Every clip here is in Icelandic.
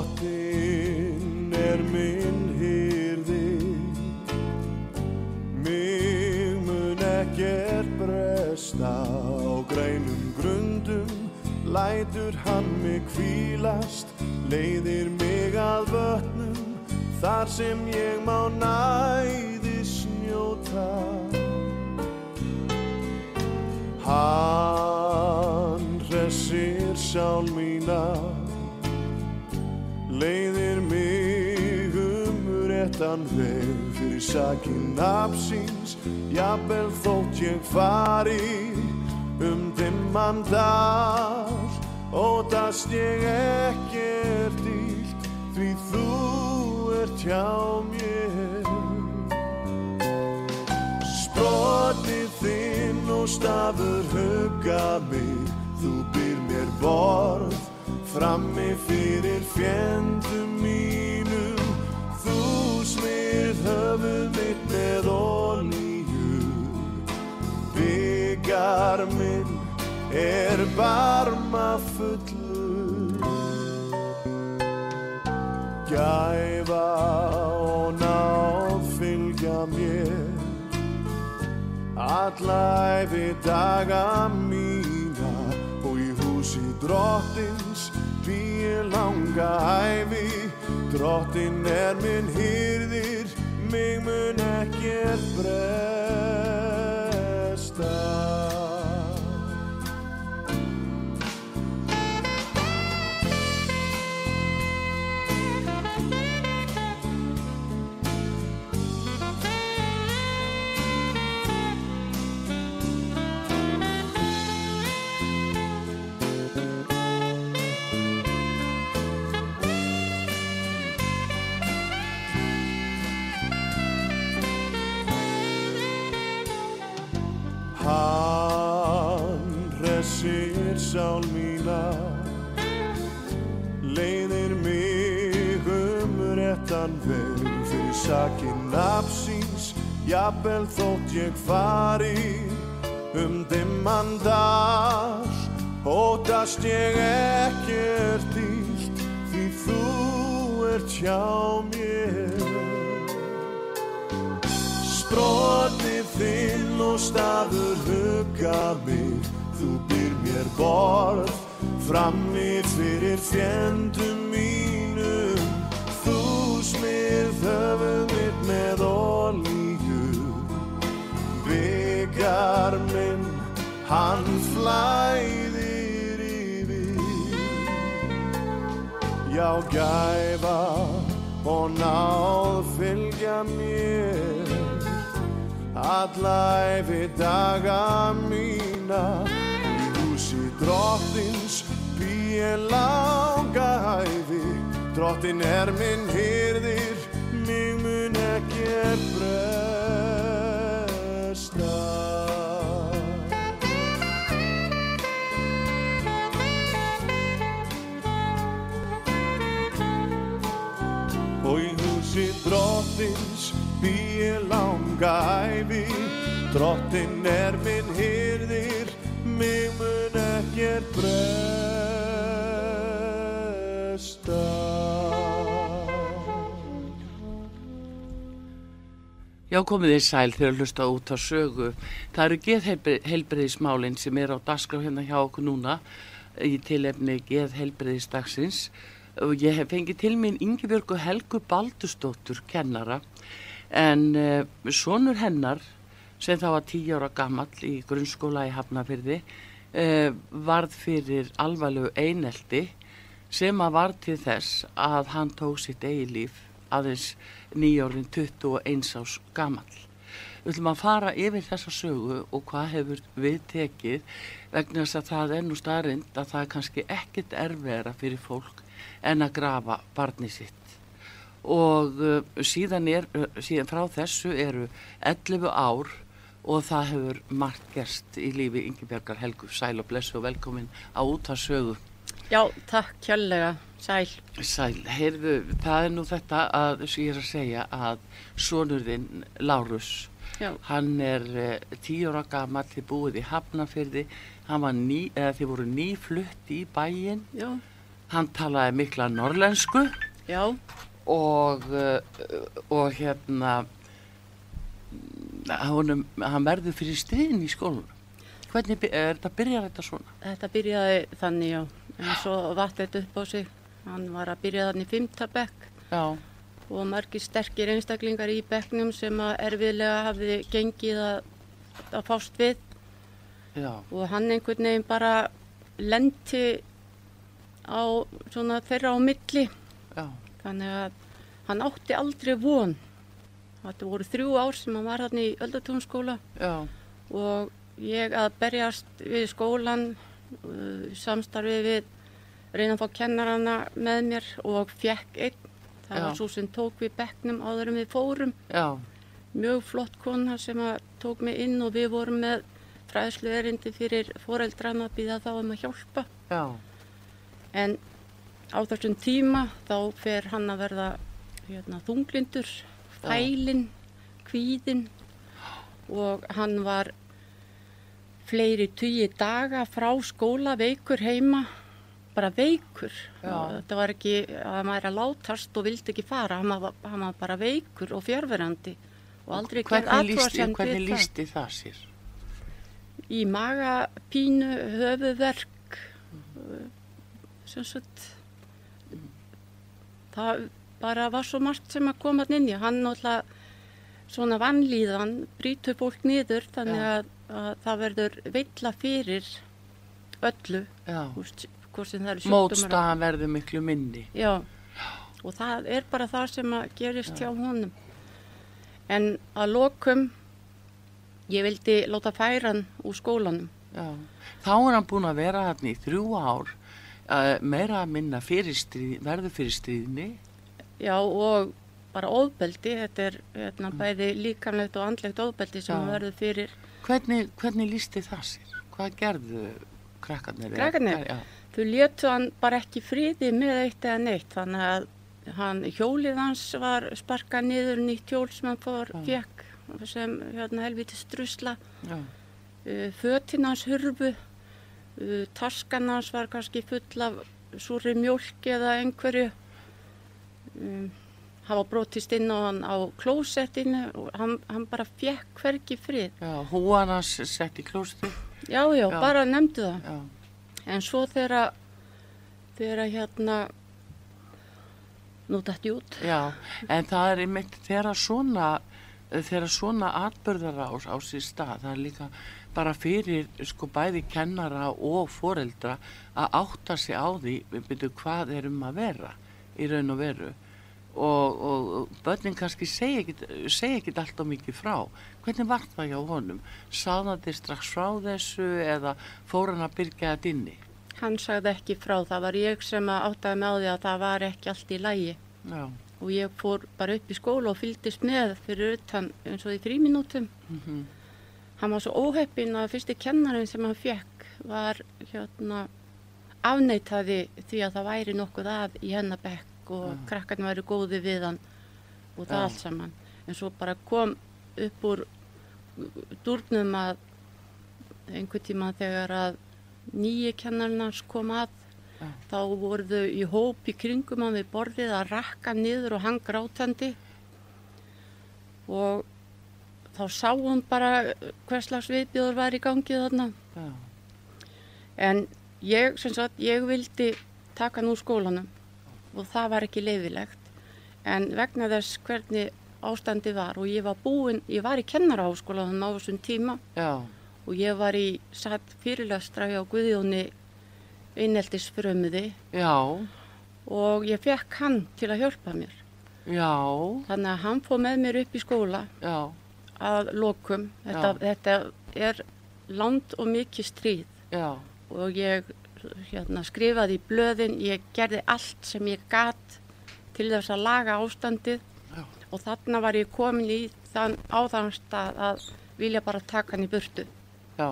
Drottin er minn hyrði Mig mun ekkert bresta á grænum grundum. Lætur hann mig kvílast Leiðir mig að vötnum. Þar sem ég má næði snjóta Hann hressir sál mína leiðir mig um réttan veg fyrir sakin nafsins jafnvel þótt ég fari um dimman dal ótast ég ekkert ílt því þú ert hjá mér. Sprotið þinn og stafur hugga mig Þú byr mér borð frammi fyrir fjendum mínum. Þú smyrð höfuð mitt með olíu. Byggar minn er barma fullur. Gæfa og náð fylgja mér Alla æfi daga mína og í húsi drottins býr langa æfi Drottin er minn hýrðir, mig mun ekkert bresta réttan veg fyrir sakin nafsins jafnvel þótt ég fari um dimman dal. Ótast ég ekkert ílt því þú ert hjá mér. Sprotið þinn og stafur hugga mig Þú byr mér borð frammi fyrir fjendum Þú smyrð höfuð mitt með olíu. Byggar minn, hann flæðir yfir. Já, gæfa og náð fylgja mér. Alla æfi daga mína Í húsi drottins býi langa æfi Drottin er minn hyrðir Mig mun ekkert bresta. Og í húsi drottins býi langa æfi Drottin er minn hyrðir Mig mun ekkert bresta Já, komið þið sæl þegar hlusta út á sögu. Það eru geðheilbreyðismálinn sem er á dagskrá hérna hjá okkur núna í tilefni geðheilbreyðisdagsins og ég hef fengið til mín Ingibjörgu Helgu Baldustóttur kennara en uh, sonur hennar sem þá var tíu ára gamall í grunnskóla í Hafnafyrði uh, varð fyrir alvarlegu einelti sem að var til þess að hann tók sitt eigi líf aðeins nýjórðin 21 ás gamall. Við ætlum að fara yfir þessa sögu og hvað hefur við tekið vegna þess að það er nú staðrind að það er kannski ekkit erfera fyrir fólk en að grafa barni sitt. Og uh, síðan, er, uh, síðan frá þessu eru 11 ár og það hefur margt gerst í lífi Ingebjörgar Helgu. Sæl og blessu og velkomin á út að sögu. Já, takk kjörlega, sæl. Sæl, heyrðu, það er nú þetta að, sem ég er að segja, að sonurðinn Lárus, Já, hann er uh, tíu ára gammal, þið búið í var ný, eða þið voru nýflutt í bæinn, já, hann talaði mikla norlensku já, og, uh, og hérna, honum, hann verður fyrir stríðin í skólanum. Hvernig er þetta, byrjar þetta svona? þetta byrjaði þannig, já. En svo vatt þetta upp á sig. Hann var að byrja þannig í fymta bekk. Já, og margir sterkir einstaklingar í bekknum sem að erfiðlega hafði gengið að, að fást við. Já, og hann einhvern veginn bara lendi á svona þeirra á milli. já, Þannig að hann átti aldrei von. Þetta voru þrjú ár sem hann var hann í Öldatúnskóla og ég að berjast við skólan, samstarfið við reyna að fá kennarana með mér og fekk einn. Það Já. var svo sem tók við bekknum áður en við fórum. já, Mjög flott kona sem tók mig inn og við vorum með fræðslu erindi fyrir foreldrana að býða þá um að hjálpa. já, En á þessum tíma þá fer hann að verða hérna, þunglindur, fælinn, kvíðinn og hann var fleiri tugi daga frá skóla veikur heima, bara veikur. Þetta var ekki að hann væri að látast og vildi ekki fara, hann var, hann var bara veikur og fjárverandi og aldrei lísti, athugasemd hvernig það. lísti það sér? Í magapínu, höfuverk, sem sagt, það bara var svo margt sem að koma inn í. Hann náttúrulega svona vannlíðan brýtur fólk niður þannig Já. að, að það verður veitla fyrir öllu, Já, mótstaðan verður miklu minni. Já, og það er bara það sem að gerist hjá honum. En að lokum, ég vildi láta færa hann úr skólanum. Já. Þá er hann búin að vera hann í þrjú ár, uh, meira að minna verður fyrir stríðni. Já, og bara ofbeldi, þetta er hérna, bæði líkamlegt og andlegt ofbeldi sem Já. verður fyrir Hvernig, hvernig lísti það sér? Hvað gerðu krakkarnir? Krakkarnir? Já, Þau létu hann bara ekki í friði með eitt eða neitt, þannig að hann, hjólið hans var sparkað niður nýtt hjól sem hann fór, Já. fekk sem hérna, helviti strusla, uh, fötin hans hurfu, uh, taskan hans var kannski full af súri mjólk eða einhverju, um, hafa brotist inn á hann á klósettinu og hann, hann bara fekk hvergi frið. já, húan hans sett í klósti. Já, já, Já. bara nefndu það. Já, En svo þegar þegar hérna nú dætti út já, en það er einmitt þegar svona, þegar svona atbörðar á, á sér stað, það er líka bara fyrir sko bæði kennara og foreldra að átta sig á því, við byrju hvað er um að vera í raun og veru og, og, börnin kannski segja ekkit alltaf mikið frá. Hvernig var það hjá honum? Sáðan þið strax frá þessu eða fór hann að byrja þetta inni? Hann sagði ekki frá, það var ég sem að áttaði með á því að það var ekki allt í lægi já, og ég fór bara upp í skóla og fylgdist með fyrir utan eins og í fríminútum mm hann var svo óheppinn að fyrsti kennarinn sem hann fekk var hérna afneitaði því að það væri nokkuð að í hennabekk og Já. krakkarnir væri góði við hann og það allt saman. En svo bara kom upp úr durnum að einhver tíma þegar að nýji kennarinnars kom að Já. þá voru þau í hóp í kringum hann við borðið að rakka niður og hann grátandi. Og þá sá hún bara hvers slags viðbjóður var í gangi þarna. En ég, sem sagt, ég vildi taka hann úr skólanum og það var ekki leiðilegt en vegna þess hvernig ástandi var og ég var búinn, ég var í kennaraháskólanum á þessum tíma. Já, og ég var í satt fyrirlestra hjá Guðjóni eineltisfrömmuði og ég fekk hann til að hjálpa mér. Já, Þannig að hann fóð með mér upp í skóla já, að lokum. Þetta, þetta er land og mikið stríð. Já, og ég hérna, skrifaði í blöðin, ég gerði allt sem ég gat til þess að laga ástandið Já. og þarna var ég komin í þann áðanstað að vilja bara taka hann í burtu. já,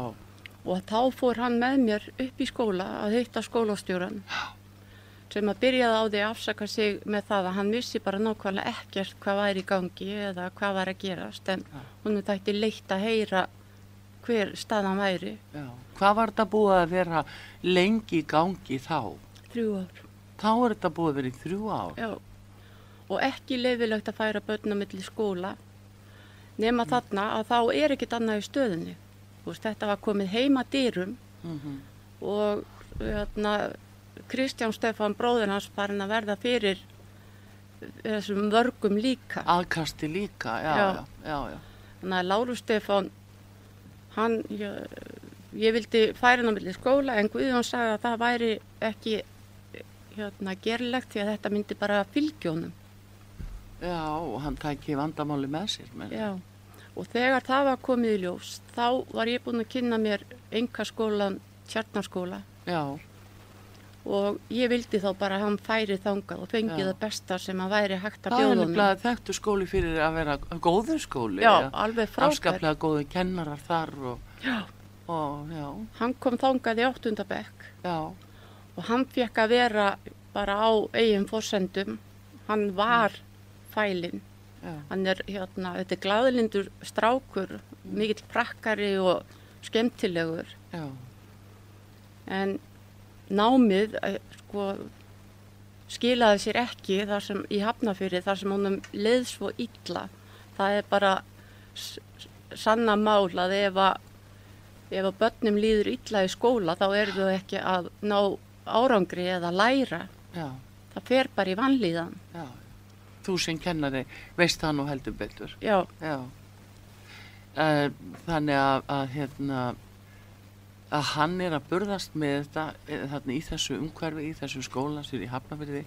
Og þá fór hann með mér upp í skóla að hitta skólastjóran sem að byrjaði á því að afsaka sig með það að hann vissi bara nákvæmlega ekkert hvað væri í gangi eða hvað var að gerast en hún þætti leitt að heyra hver staðan væri já. Hvað var þetta búið að vera lengi í gangi þá? þrjú ár. Þá er þetta búið að vera í þrjú ár. Já. Og ekki leifilegt að færa börn á milli skóla nema þarna að þá er ekkert annað í stöðunni. Þú veist, þetta var komið heima dýrum Mhm. og hérna, Kristján Stefán bróðin hans farin að verða fyrir þessum vörgum líka. Aðkasti líka, já, Já. já, já, já. Þannig að Láru Stefán, hann, ég, ég vildi færa hann á milli skóla en Guðjón sagði að það væri ekki hérna, gerlegt því að þetta myndi bara fylgjónum. Já, og hann tæki vandamáli með sér. Með. Já, og þegar það var komið í ljós, þá var ég búin að kynna mér engaskólan, tjarnarskóla Já, og ég vildi þá bara að hann færi þangað og fengi það besta sem að væri hægt að það er bjóða honum. nefnilega þekktu skóli fyrir að vera góður skóli. Já, alveg frábær. Afskaplega góðu kennarar þar og, Já. Já, Hann kom þangað í áttundabekk já, og hann fekk að vera bara á eigin fórsendum. Hann var fælinn. já, Hann er hérna, þetta er glæðlindur strákur, mikill prakkari og skemmtilegur. já, En námið eh, sko, skilaði sér ekki þar sem, í Hafnafyrir þar sem honum leið svo illa. Það er bara sanna mál að ef að, ef að börnum líður illa í skóla þá eru þau ekki að ná árangri eða læra. já, Það fer bara í vanlíðan. já. Þú sem kennari veist það nú heldur betur. Já, Já. Uh, þannig að, að hérna að hann er að burðast með þetta eh, þarna í þessu umhverfi, í þessu skóla sér í Hafnafyrði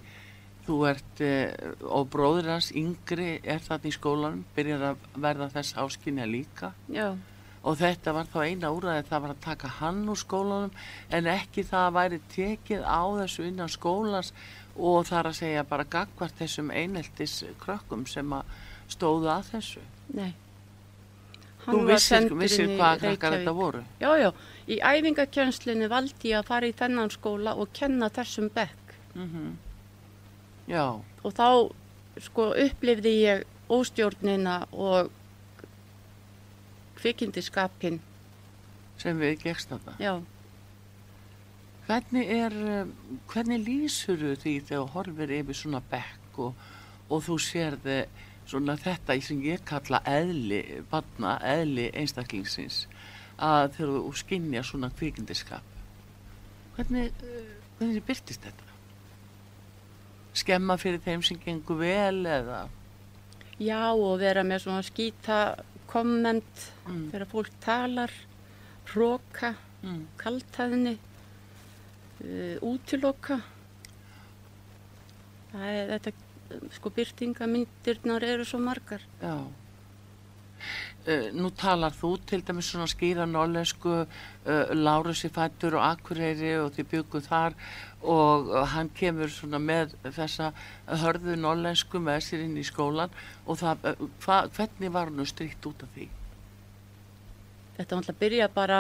þú ert uh, og bróður hans yngri er þarna í skólanum byrjar að verða þess áskynja líka já, og þetta var þá eina úræði það var að taka hann úr skólanum en ekki það að væri tekið á þessu innan skólans og það er að segja bara gagvart þessum eineltis krökkum sem að stóðu að þessu nei. Þú var vissir, vissir hvað krakkar þetta voru? Já, já. Í æfingakjönslinu valdi ég að fara í þennan skóla og kenna þessum bekk. Mm Já, Og þá sko upplifði ég óstjórnina og kvikindiskapin. sem við gegst þetta. Já, Hvernig er, um, hvernig lýsur því þegar þú horfir yfir svona bekk og, og þú sérði svona þetta sem ég kalla eðli, barna, eðli einstaklingsins að þegar þú skinja svona kvikindiskap. Hvernig, hvernig byrtist þetta? Skemma fyrir þeim sem gengur vel eða? já og vera með svona skýta komment Mm. þegar fólk talar, hróka, Mm. kaltæðni, uh, útiloka. Það er þetta, sko byrtingamyndirnar eru svo margar. Já. Uh, nú talar þú til dæmis svona skýra norlensku uh, Lárus í fættur og Akureyri og þið bygguð þar og uh, hann kemur svona með þessa hörðu norlensku með sér inn í skólan og það, uh, hva, hvernig var hann stríkt út af því? Þetta var alltaf að byrja bara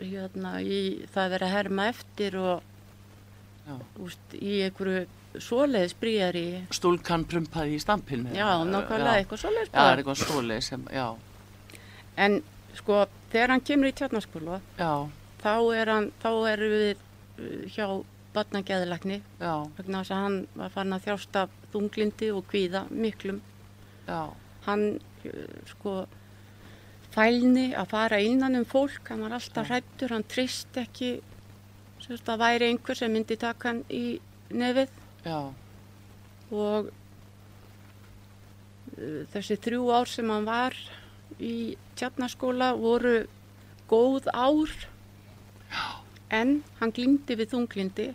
hérna, í það að vera að herma eftir og Já. úst, í einhverju svoleiðis bríjari. Stúlkan prumpaði í stampinu? Já, nákvæmlega eitthvað svoleiðis Já, eitthvað svoleið sem, já, En sko, þegar hann kemur í tjarnaskóla, já, þá er hann, þá erum við hjá batnageðlagni já, vegna þess að hann var farin að þjásta þunglindi og kvíða miklum. já, Hann, uh, sko, fælni að fara innan um fólk, hann var alltaf hrættur, hann trist ekki, sérst að væri einhver sem myndi taka hann í nefið. Já, og uh, þessi þrjú ár sem hann var í tjarnaskóla voru góð ár en hann glýmdi við þunglindi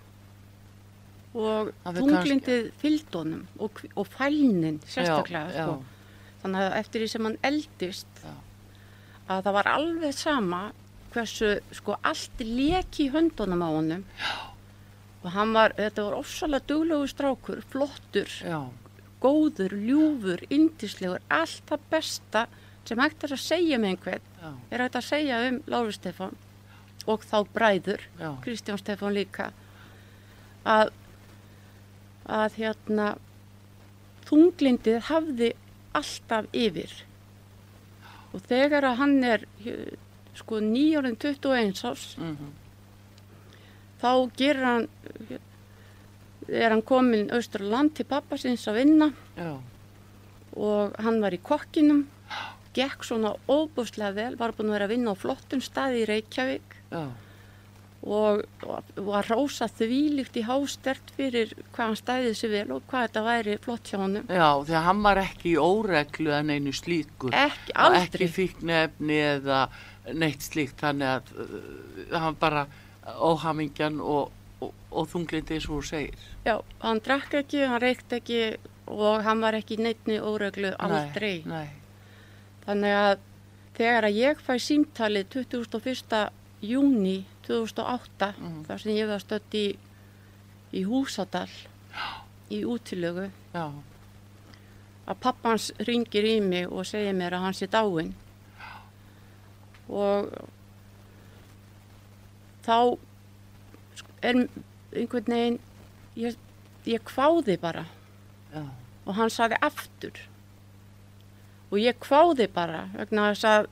og þunglindið fylgdónum og, kv- og fælnin sérstaklega já, sko. þannig að eftir því sem hann eldist Já. að það var alveg sama hversu sko allt leki höndunum á honum já. og hann var, þetta var ofsalega duglegu strákur, flottur já, góður, ljúfur, yndislegur allt það besta sem hægt er að segja með einhvern já, er hægt að segja um Láru Stefán og þá bræður já, Kristján Stefán líka að að hérna þunglindið hafði alltaf yfir. Og þegar að hann er sko nýjórinn 21 árs mhm, þá gerir hann er hann komin austur á land til pappa sinns að vinna. Já, og hann var í kokkinum gekk svona óbúslega vel var búin að vera að vinna á flottum staði í Reykjavík já, og var rósa þvílíkt í hástert fyrir hvað hann stæði sig vel og hvað þetta væri flott hjá honum. já, því að hann var ekki í óreglu en einu slíkur. Ekki, aldrei. Ekki fíknefni eða neitt slíkt, þannig að uh, hann bara óhamingjan og, og, og þunglindi eins og þú segir. Já, hann drakk ekki, hann reykt ekki og hann var ekki neittni óreglu aldrei. Nei, nei, Þannig að þegar að ég fæ símtalið 21. júni 2008, Mhm. þar sem ég var stödd í, í Húsadal, í útilögu, já, að pappans ringir í mig og segir mér að hann sé dáinn. Og þá er einhvern veginn, ég, ég kváði bara já, og hann saði aftur. Og ég kváði bara vegna þess að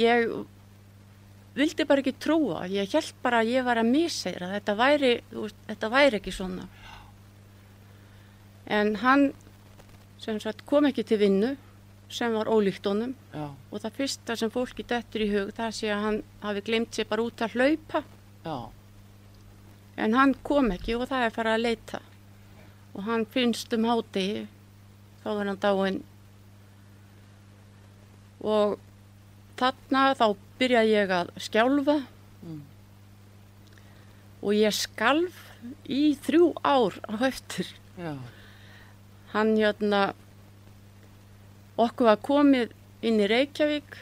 ég vildi bara ekki trúa. Ég held bara að ég var að misseira. Þetta væri, veist, þetta væri ekki svona. En hann sem sagt, kom ekki til vinnu sem var ólíkt honum já, og það fyrsta sem fólki dettur í hug það sé að hann hafi glemt sér bara út að hlaupa já, en hann kom ekki og það er farið að leita og hann finnst um hádegi þá er hann dáinn og þarna þá byrja ég að skjálfa. Mm. og ég skalf í þrjú ár á höftur já, hann hérna okkur var komið inn í Reykjavík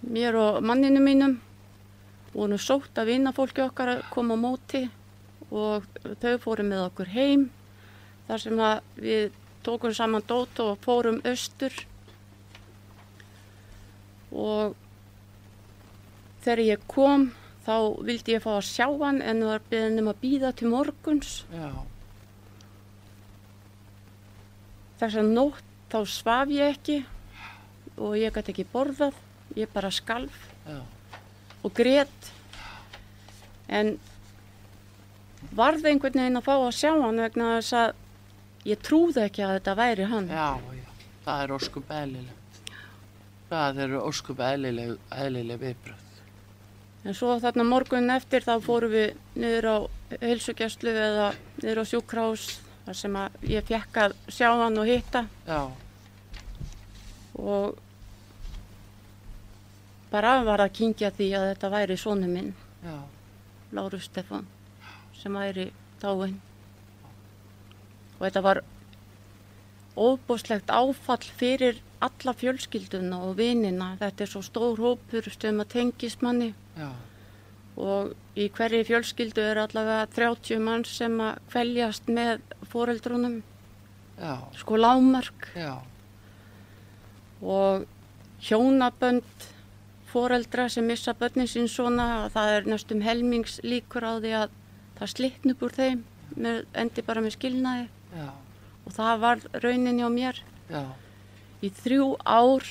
mér og manninu mínum. Voru sótt að vinna fólki okkar að koma á móti og þau fóru með okkur heim þar sem að við tókum saman dót og fórum austur og þegar ég kom þá vildi ég fá að sjá hann en var beðin um að býða til morguns já, Þess að nótt þá svaf ég ekki og ég gæti ekki borðað, ég bara skalf já, og grét. En varði einhvern veginn að fá að sjá hann vegna þess að ég trúði ekki að þetta væri hann. já, já, það er óskup eðlilegt. Það eru óskup eðlileg, eðlileg viðbröð. En svo þarna morgun eftir þá fórum við niður á heilsugjastlu eða niður á sjúkrás þar sem ég fekk að sjá hann og hitta Já, og bara var að kynkja því að þetta væri sonu minn. já, Láru Stefán sem væri dáinn og þetta var óbúslegt áfall fyrir alla fjölskylduna og vinina. Þetta er svo stór hópur sem að tengist manni. Já, og í hverju fjölskyldu er allavega 30 mann sem að kveljast með foreldrunum. Já, sko lámark já, og hjónabönd foreldra sem missa börnin sín svona það er næstum helmings líkur á því að það slitn upp úr þeim með, endi bara með skilnaði. Já, og það var raunin hjá mér. Já, í þrjú ár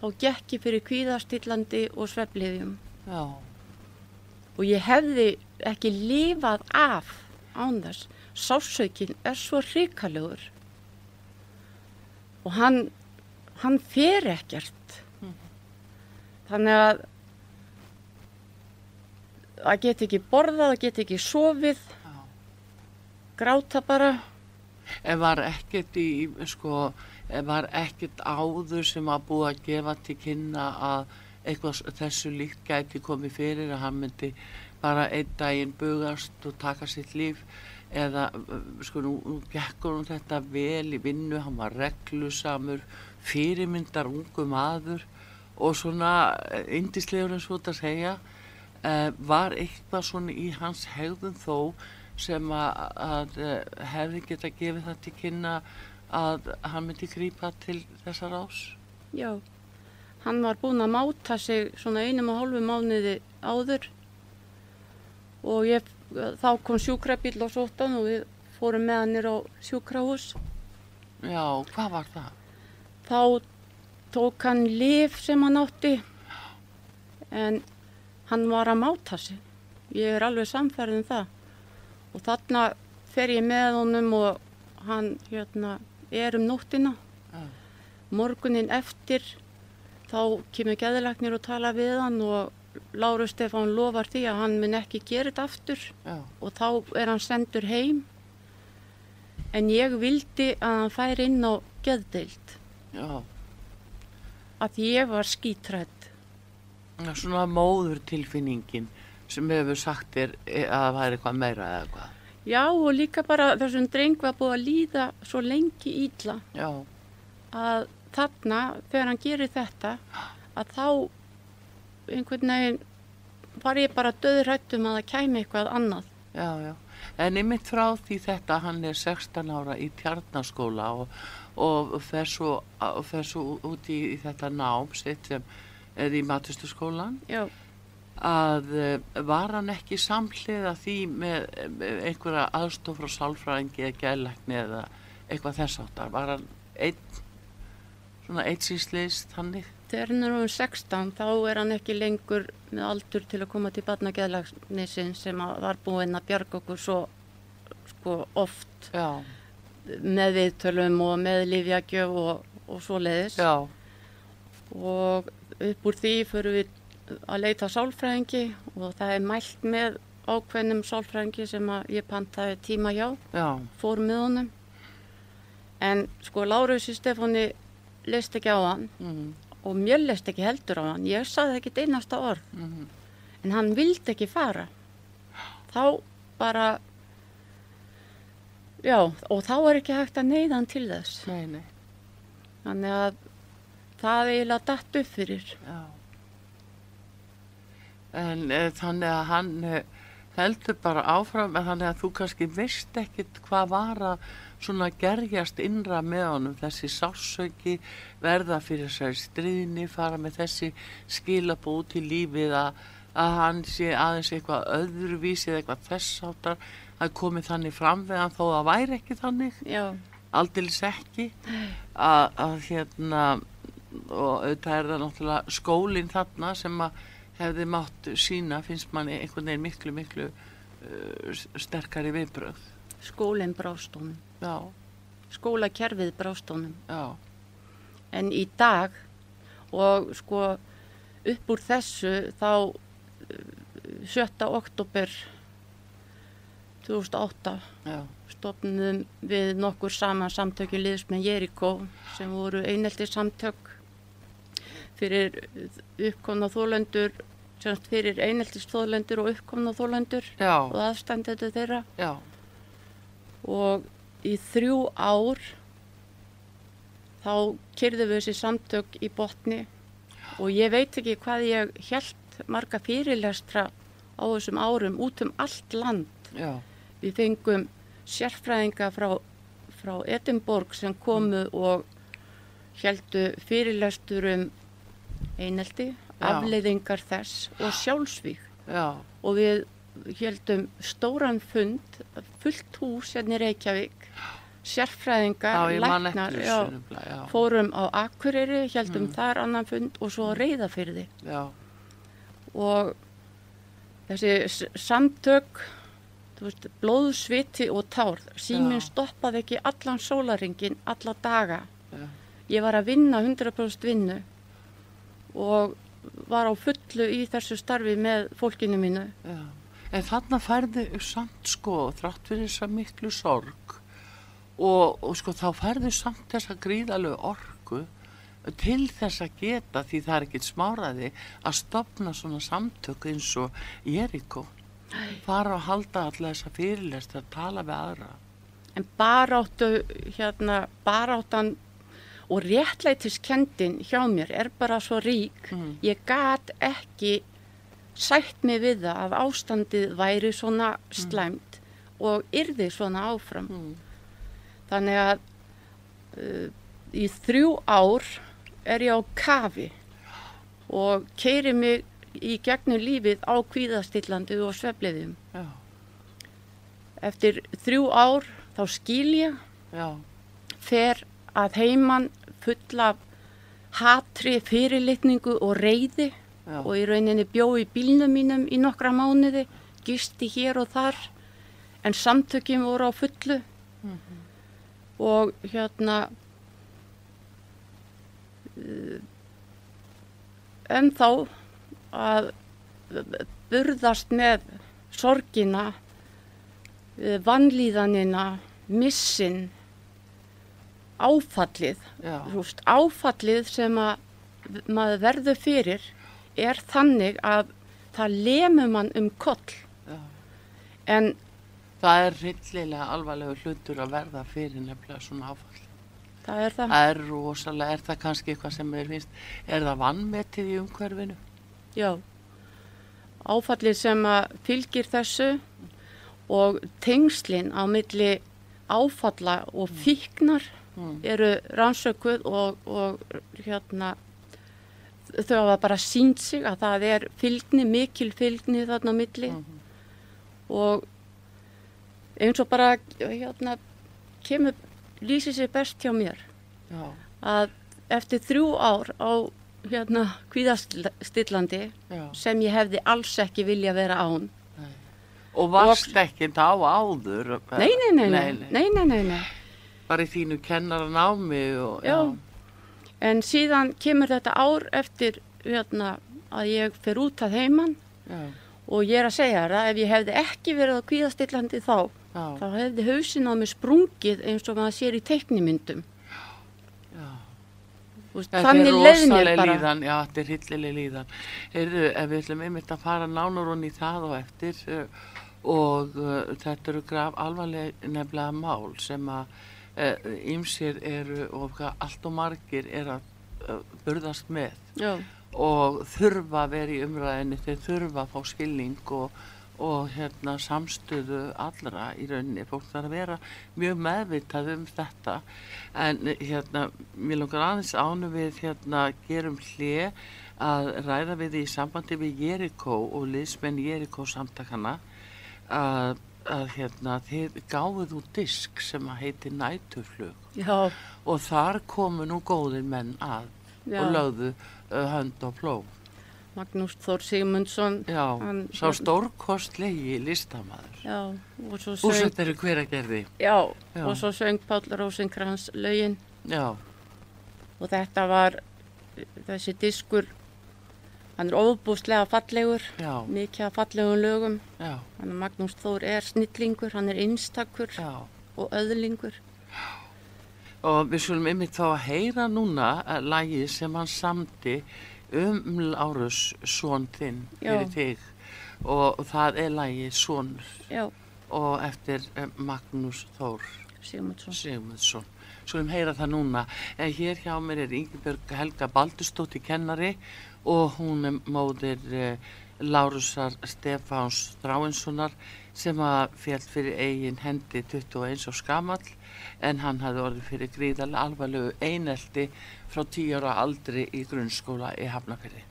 þá gekk ég fyrir kvíðastillandi og svefliðjum og ég hefði ekki lifað af án þess. Sásaukin er svo hrikalegur. Og hann hann fer ekkert. Þannig að að geta ekki borðað, að geta ekki sofið. Já. gráta bara. En var ekkert í, sko, var ekkert áður sem að búa að gefa til kynna að eitthvað þessu líkt gæti komið fyrir að hann myndi bara einn daginn bugast og taka sitt líf eða sko nú, nú gekkur hún þetta vel í vinnu, hann var reglusamur, fyrirmyndar ungu maður og svona indislegur eins og þetta segja uh, var eitthvað svona í hans hegðun þó sem að, að uh, hefði geta gefið það til kynna að hann myndi grípa til þessar ás Já, hann var búinn að máta sig svona einum og hálfu mánuði áður og ég, þá kom sjúkrabíl og sóttan og við fórum með hann á sjúkrahús. Já, hvað var það? Þá tók hann lif sem hann átti en hann var að máta sig. Ég er alveg samfærið um það og þarna fer ég með honum og hann hérna, er um nóttina. Já. Morgunin eftir þá kemur geðilegnir og tala við hann og Láru Stefán lofar því að hann mun ekki gera þetta aftur Já, og þá er hann sendur heim. En ég vildi að hann fær inn á geðdeild já, að ég var skítrætt. Svona móður tilfinningin sem hefur sagt þér e- að það væri eitthvað meira eða hvað. Já og líka bara þessum dreng var búið að líða svo lengi ítla Já, að þarna þegar hann gerir þetta að þá einhvern veginn var ég bara döðrættum að það kæmi eitthvað annað. já, já. En einmitt frá því þetta, hann er 16 ára í tjarnaskóla og, og fer svo, svo út í, í þetta nám sitt sem er í matustuskólan, Já, að eh, var hann ekki samhliða því með einhverja aðstof frá sálfræðingi eða gælækni eða eitthvað þess áttar. Var hann einn, svona eitt sínsliðst hannig? þegar hann er um 16 þá er hann ekki lengur með aldur til að koma til barnageðlagsnisin sem var búinn að bjarga okkur svo sko oft Já, með viðtölum og með lífjagjöf og, og svoleiðis já, og upp úr því fyrir við að leita sálfræðingi og það er mælt með ákveðnum sálfræðingi sem ég pantaði tíma hjá, já, fór með honum. En sko Lárusi Stefáni leist ekki á hann mm, og mér leist ekki heldur á hann. Ég saði ekki einasta orð. Mm, en hann vildi ekki fara. Þá bara já og þá er ekki hægt að neyða hann til þess. Nei, nei, þannig að það eiginlega datt upp fyrir. Já. En e, þannig að hann e, heldur bara áfram, en þannig að þú kannski veist ekkit hvað var að svona gerjast innra með honum, þessi sársöki, verða fyrir þessari stríðni, fara með þessi skilabó út í lífið að, að hann sé aðeins eitthvað öðruvísi eða eitthvað þess áttar, að komið þannig fram við hann þó að væri ekki þannig. já, aldils ekki. Að, að hérna og auðvitað er það náttúrulega skólinn þarna sem að hefði mátt sína finnst manni einhvern veginn miklu miklu uh, sterkari viðbröð skólinn brást honum. Já, skólakerfið brást honum. Já, en í dag og sko upp úr þessu þá eh, 7. oktober 2008 já, stopnum við nokkur saman samtökjum liðsmenn Jerikó sem voru einelti samtök fyrir uppkomna þólendur semst fyrir eineltist þólendur og uppkomna þólendur og aðstændendur þeirra. Já, og í þrjú ár þá kyrðum við þessi samtök í botni. Og ég veit ekki hvað ég held marga fyrirlestra á þessum árum út um allt land. Já, Við fengum sérfræðinga frá, frá Edinborg sem komu og heldu fyrirlestur um einelti. Afleiðingar þess og sjálfsvík. já, Og við heldum stóran fund, fullt hús hérna í Reykjavík, sérfræðinga, já, ég man læknar, fórum á Akureyri, heldum Mm. þar annan fund og svo Reyðafyrði. já, og þessi samtök veist, blóð, sviti og tár síminn stoppaði ekki allan sólaringin alla daga Já. ég var að vinna 100% vinnu og var á fullu í þessu starfi með fólkinu mínu. Já. En þarna færðu samt sko þrátt fyrir þessa miklu sorg og, og sko þá færðu samt þessa gríðalegu orku til þess að geta því það er ekkert smáraði að stopna svona samtök eins og Jeriko fara og halda allar þessa fyrirlest að tala við aðra. En baráttu, hérna, baráttan og réttlætiskendin hjá mér er bara svo rík. Mm. Ég gat ekki sætt mig við það að ástandið væri svona slæmt og yrði svona áfram. Mm. Þannig að uh, í þrjú ár er ég á kafi og keiri mig í gegnum lífið á kvíðastillandi og svefliðum. Já, Eftir þrjú ár þá skil ég, já, fer að heiman full af hatri, fyrirlitningu og reyði já. og í rauninni bjó í bílnum mínum í nokkra mánuði, gisti hér og þar, en samtökjum voru á fullu og hérna uh, en þá að burðast með sorgina, uh, vannlíðanina, missin, áfallið, veist, áfallið sem að maður verður fyrir er þannig að það lemur mann um koll Já. en Það er rillilega alvarlegu hlutur að verða fyrir nefnilega svona áfall. það er það, Það er rosalega, er það kannski eitthvað sem er finnst, er það vannmetið í umhverfinu? já áfallið sem að fylgir þessu og tengslin á milli áfalla og fíknar Mm. eru rannsökuð og, og hérna þau hafa bara sínt sig að það er fylgni, mikil fylgni þarna á milli Mhm. og eins og bara hérna kemur, lýsir sér best hjá mér Já, að eftir þrjú ár á hérna kvíðastillandi já. sem ég hefði alls ekki vilja vera án Og varst ekki á áður? nei, nei, nei, nei, nei, nei. nei, Bara í þínu kennaranámi og, Já. en síðan kemur þetta ár eftir hérna að ég fer út að heiman. Já, og ég er að segja þér að ef ég hefði ekki verið á kvíðastillandi þá já, þá hefði hausin á mig sprungið eins og maður sér í teiknimyndum. Já. Veist, þannig leið mér rosaleg bara. líðan, já, þetta er hillileg líðan. Heyrðu, ef við ætlum einmitt að fara nánar honni í það og eftir og uh, þetta eru graf alvarleg nefnilega mál sem að ýmsir eru og allt og margir er að uh, burðast með. Já, og þurfa að vera í umræðinni, þeir þurfa að fá skilning og, og hérna, samstöðu allra í rauninni. Fólk þarf að vera mjög meðvitað um þetta. En hérna, mér langar aðeins ánu við hérna, gerum hlið að ræða við í sambandi við Jerikó og liðsmenn Jerikó samtakana að, að hérna, þið gáðuð út disk sem að heiti Næturflug já, og þar komu nú góðir menn að já. og lögðu uh, hönd og plóg. Magnús Þór Sigmundsson Já, Hann- sá stórkostlegi listamaður. Já, og svo söng Úsett eru hver að gerði. Já, Já. og svo söng Páll Rósinkrans lögin Já, og þetta var þessi diskur hann er óbúslega fallegur já, mikið af fallegum lögum. Magnús Þór er snillingur hann er einstakur já. og öðlingur. Og við skulum einmitt þá að heyra núna uh, lagið sem hann samdi um Lárus son þinn fyrir þig. Og það er lagið Sonur. Já, og eftir uh, Magnús Þór Sigmundsson. Sigmundsson. Skulum heyra það núna. En hér hjá mér er Ingibjörg Helga Baldurstóttir kennari og hún er móðir eh, Lárusar Stefáns Þráinssonar sem að fjall fyrir eigin hendi 21 og skamall en hann hafði orðið fyrir gríðarlega alvarlegu einelti frá 10 ára aldri í grunnskóla í Hafnafjörði.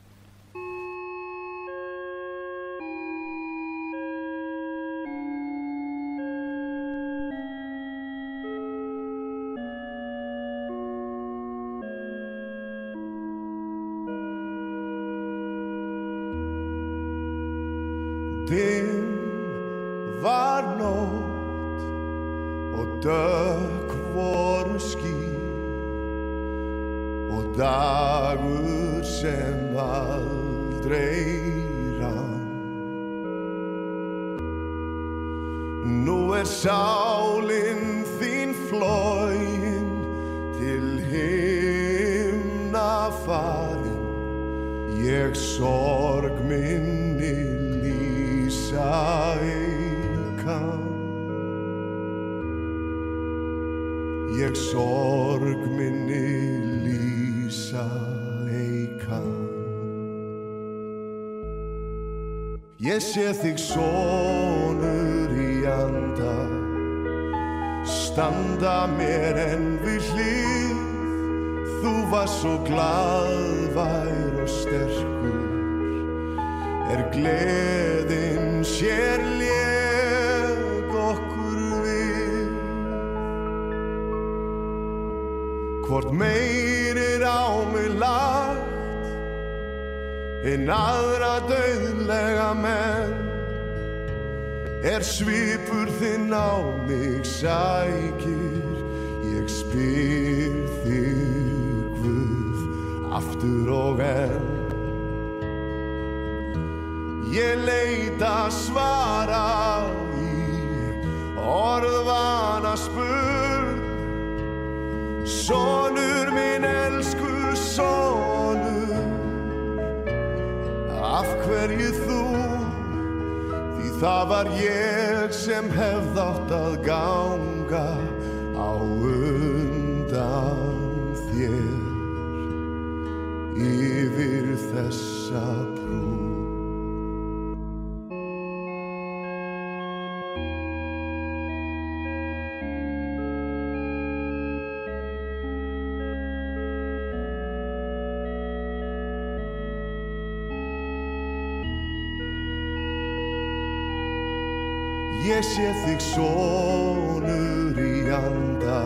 Sé þig sonur í anda.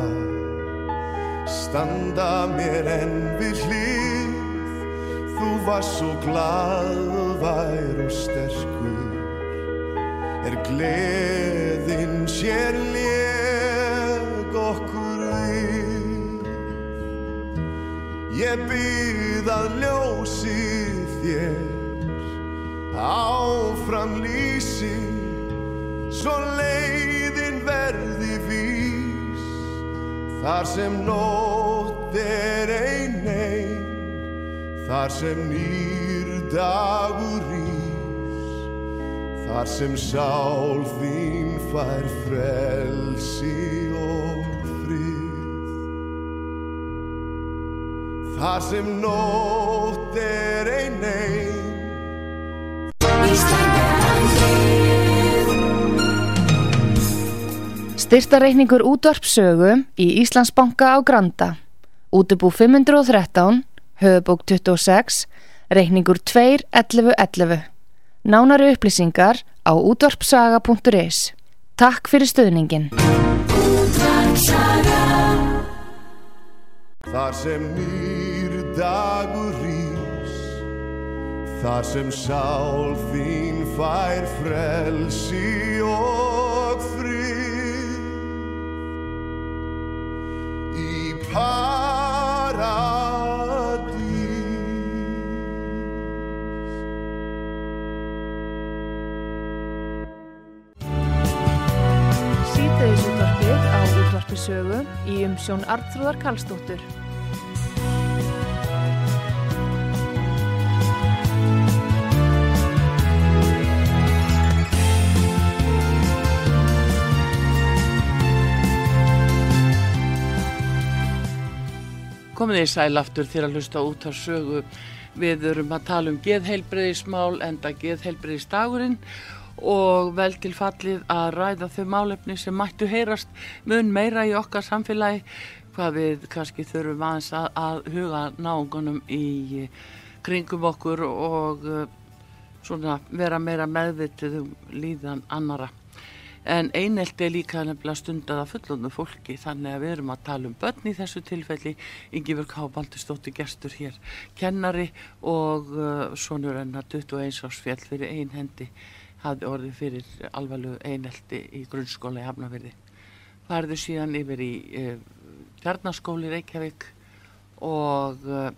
Standa mér enn við hlið. Þú var svo glaðvær og sterkur. Er gleðin sér leg okkur við? Ég býð að ljósi þér Áfram lýsi Svo leiðin verði vís Þar sem nótt er ein ein Þar sem nýr dagur rís. Þar sem sál þín fær frelsi og frið. Þar sem nótt er ein ein Styrtareikningur útvarpsögu í Íslandsbanka á Granda. Útubú 513, höfubók 26, reikningur 2.11.11. Nánari upplýsingar á útvarpsaga.is. Takk fyrir stöðningin. Þar sem nýr dagur rís Þar sem sál þín fær frelsi og Útvarpisögu í umsjón Arnþróðar Karlsdóttur. Komið þið sæl aftur til að hlusta út af sögu. Við erum að tala um geðheilbreyðismál enda geðheilbreyðisdagurinn og vel til fallið að ræða þau málefni sem mættu heyrast mun meira í okkar samfélagi hvað við kannski þurfum aðeins að, að huga náungunum í kringum okkur og uh, svona vera meira meðvitið um líðan annara. En einelti er líka nefnilega stundað af fullónu fólki þannig að við erum að tala um börn í þessu tilfelli. Ingi Vörg Há Baldurstóttir gestur hér, kennari og uh, sonur hennar 21 árs fjall fyrir ein hendi hafði orðið fyrir alvarlegu einelti í grunnskóla í Hafnafyrði. Farðu síðan yfir í uh, kjarnaskóli Reykjavík og uh,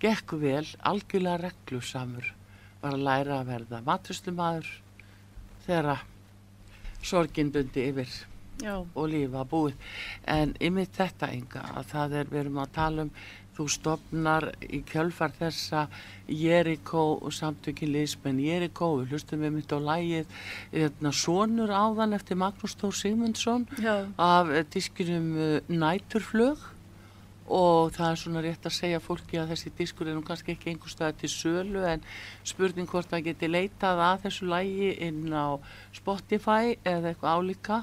gekk vel, algjörlega reglusamur, var að læra að verða maturslumæður þegar að sorgin bundi yfir Já, og lifa búið. En yfir þetta enga að það er, við erum að tala um, þú stopnar í kjölfar þessa Jericho samtökin liðsmenn Jericho, við hlustum við mitt á lægið, hérna, sonur áðan eftir Magnús Þór Sigmundsson já, af eh, diskinum uh, Næturflög og það er svona rétt að segja fólki að þessi diskur er nú kannski ekki einhver staðar til sölu en spurning hvort það geti leitað að þessu lægi inn á Spotify eða eitthvað álíka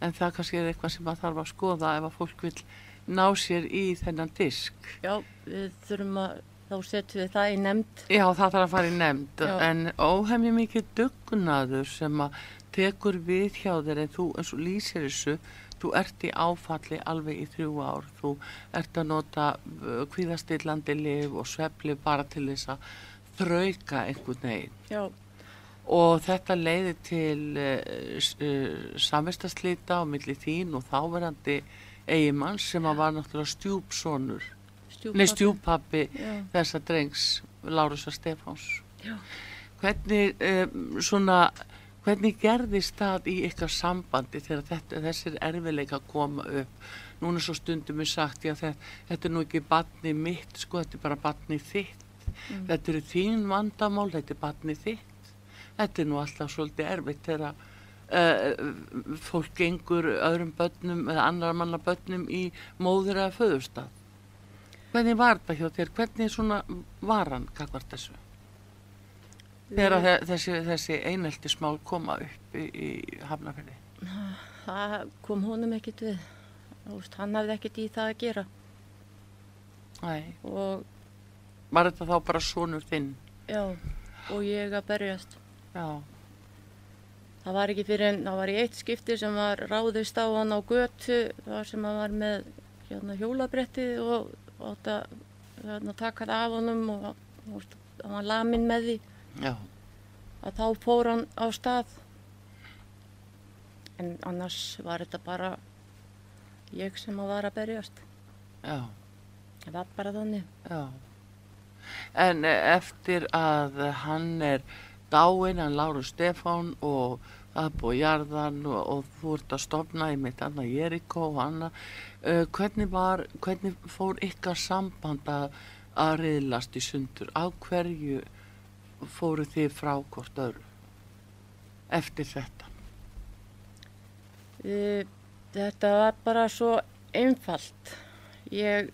en það kannski er eitthvað sem að þarf að skoða ef að fólk vil ná sér í þennan disk. já, við þurfum að, þá setjum við það í nefnd. Já, það þarf að fara í nefnd Já. en óhemji mikið dugnaður sem að tekur við hjá þér en þú eins og lýsir þessu þú ert í áfalli alveg í þrjú ár. Þú ert að nota uh, kvíðastillandi lif og svefli bara til þess að þrauka einhvern veginn. Já, og þetta leiði til uh, uh, samvistaslita á milli þín og þáverandi eigimann sem að var náttúrulega stjúpsonur. Nei stjúpappi þessa drengs Lárusa Stefáns. Já. hvernig um, svona hvernig gerðist það í ykkar sambandi þegar þetta, þessir erfileika koma upp? Núna svo stundum er sagt já þetta, þetta er nú ekki batni mitt sko þetta er bara batni þitt. Mm. þetta eru þín vandamál þetta er batni þitt. Þetta er nú alltaf svolítið erfitt þegar uh, fólk gengur öðrum börnum eða annar manna börnum í móður eða föðustad hvernig var þetta hjá þér? Hvernig svona var hann kakvart þessu þegar þessi, þessi einelti smál koma upp í, í Hafnarfjörði Það kom honum ekkit við. Veist, hann hafði ekkit í það að gera. Nei. Og var þetta þá bara sonur þinn já, og ég að berjast. já, Það var ekki fyrir en það var í eitt skipti sem var ráðist á hann á götu þar sem hann var með hérna, hjólabretti og átt að hérna, taka það af honum og þú veist, hann var lamin með því já, að þá fór hann á stað. En annars var þetta bara ég sem að var að berjast. já, Það var bara þannig. já en eh, eftir að hann er dáinn, hann Láru Stefán og það búið jarðan og, og þú ert að stopna í mitt annað Jeriko og annað uh, hvernig var, hvernig fór ykkar samband að, að riðlast í sundur á hverju fóru þið frá hvort öðru eftir þetta Þetta var bara svo einfalt. Ég,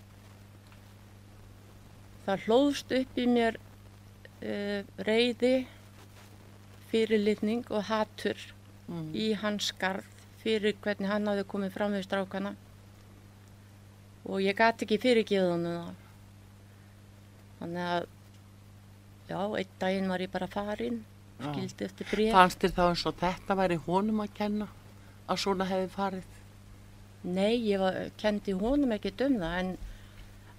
það hlóðst upp í mér uh, reyði, fyrirlitning og hatur mm. í hans skarð fyrir hvernig hann hafði komið fram við strákana. Og ég gati ekki fyrirgeða hann það. Þannig að, já, einn daginn var ég bara farin, skildi eftir bréf. fannst þér þá eins og þetta væri honum að kenna að svona hefði farið Nei, ég var, kendi honum ekkert um það en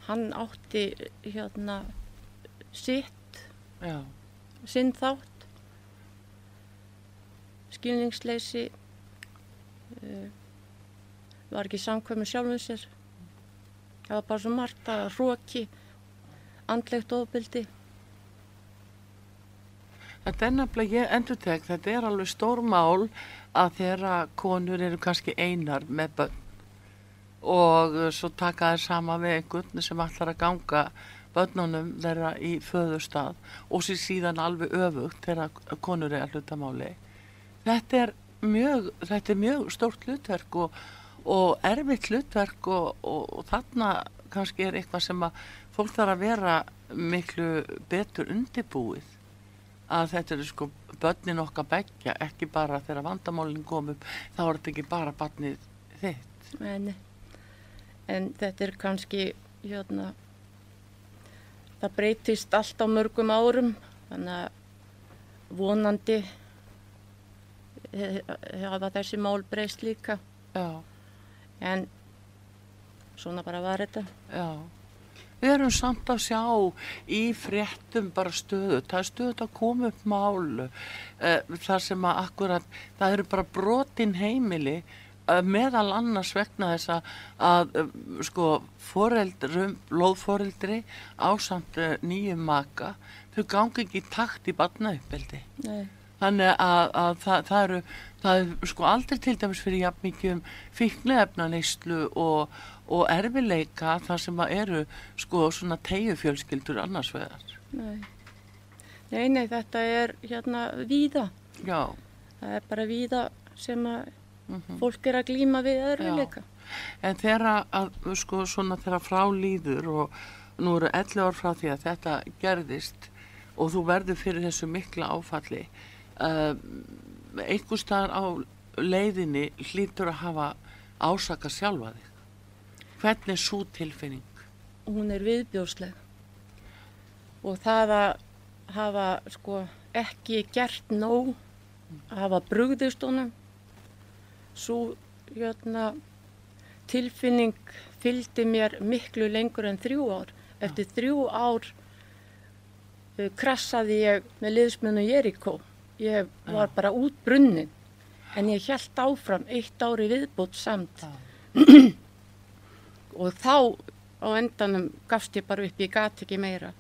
hann átti hérna sitt, já, sinn þátt, skilningsleysi, uh, var ekki samkvæmur sjálfum sér. Það var bara svo margt að hróki, andlegt ofbeldi. Þetta er nefnilega, ég endur tek, þetta er alveg stór mál að þeirra konur eru kannski einar með börn og uh, svo taka þær sama við einhvern sem ætlar að ganga börnunum þeirra í föðustad og sér síðan alveg öfugt þegar konur er að hlutamáli. Þetta er mjög, þetta er mjög stórt hlutverk og, og erfitt hlutverk og, og, og þarna kannski er eitthvað sem að fólk þarf að vera miklu betur undirbúið að þetta eru sko börnin okkar begja, ekki bara þegar vandamálinn kom upp, þá er þetta ekki bara barnið þitt. En, en þetta er kannski, hérna, það breytist allt á mörgum árum, þannig að vonandi eh, hafa þessi mál breyst líka. Já, En svona bara var þetta. já. Við erum samt að sjá í fréttum bara stöðu, það er stöðu að koma upp málu uh, þar sem að akkurat, það eru bara brotin heimili uh, meðal annars vegna þess að, uh, sko foreldrum, lóðforeldri ásamt uh, nýjum maka, þau gangi ekki í takt í barnauppeldi. Nei, Þannig að, að það, það eru, það er sko aldrei til dæmis fyrir jafn mikið um fíknefnaneyslu og, og erfileika þar sem að eru sko svona tegufjölskyldur annars vegar. Nei. nei, nei, þetta er hérna víða. Já, Það er bara víða sem að mhm. fólk er að glíma við erfiðleika. en þegar að, sko svona þegar frá líður og nú eru 11 ár frá því að þetta gerðist og þú verður fyrir þessu mikla áfalli, uh, einhver staðar á leiðinni hlýtur að hafa ásaka sjálfa þig. Hvernig er svo tilfinning? Hún er viðbjóðsleg. Og það að hafa sko ekki gert nóg, að hafa brugðist honum, svo hérna, tilfinning fylgdi mér miklu lengur en þrjú ár. Eftir þrjú ár uh, krassaði ég með liðsmennu Jerikó. Ég var bara út brunnin. En ég held áfram eitt ári viðbútt samt. og þá á endanum gafst ég bara upp, ég gat ekki meira.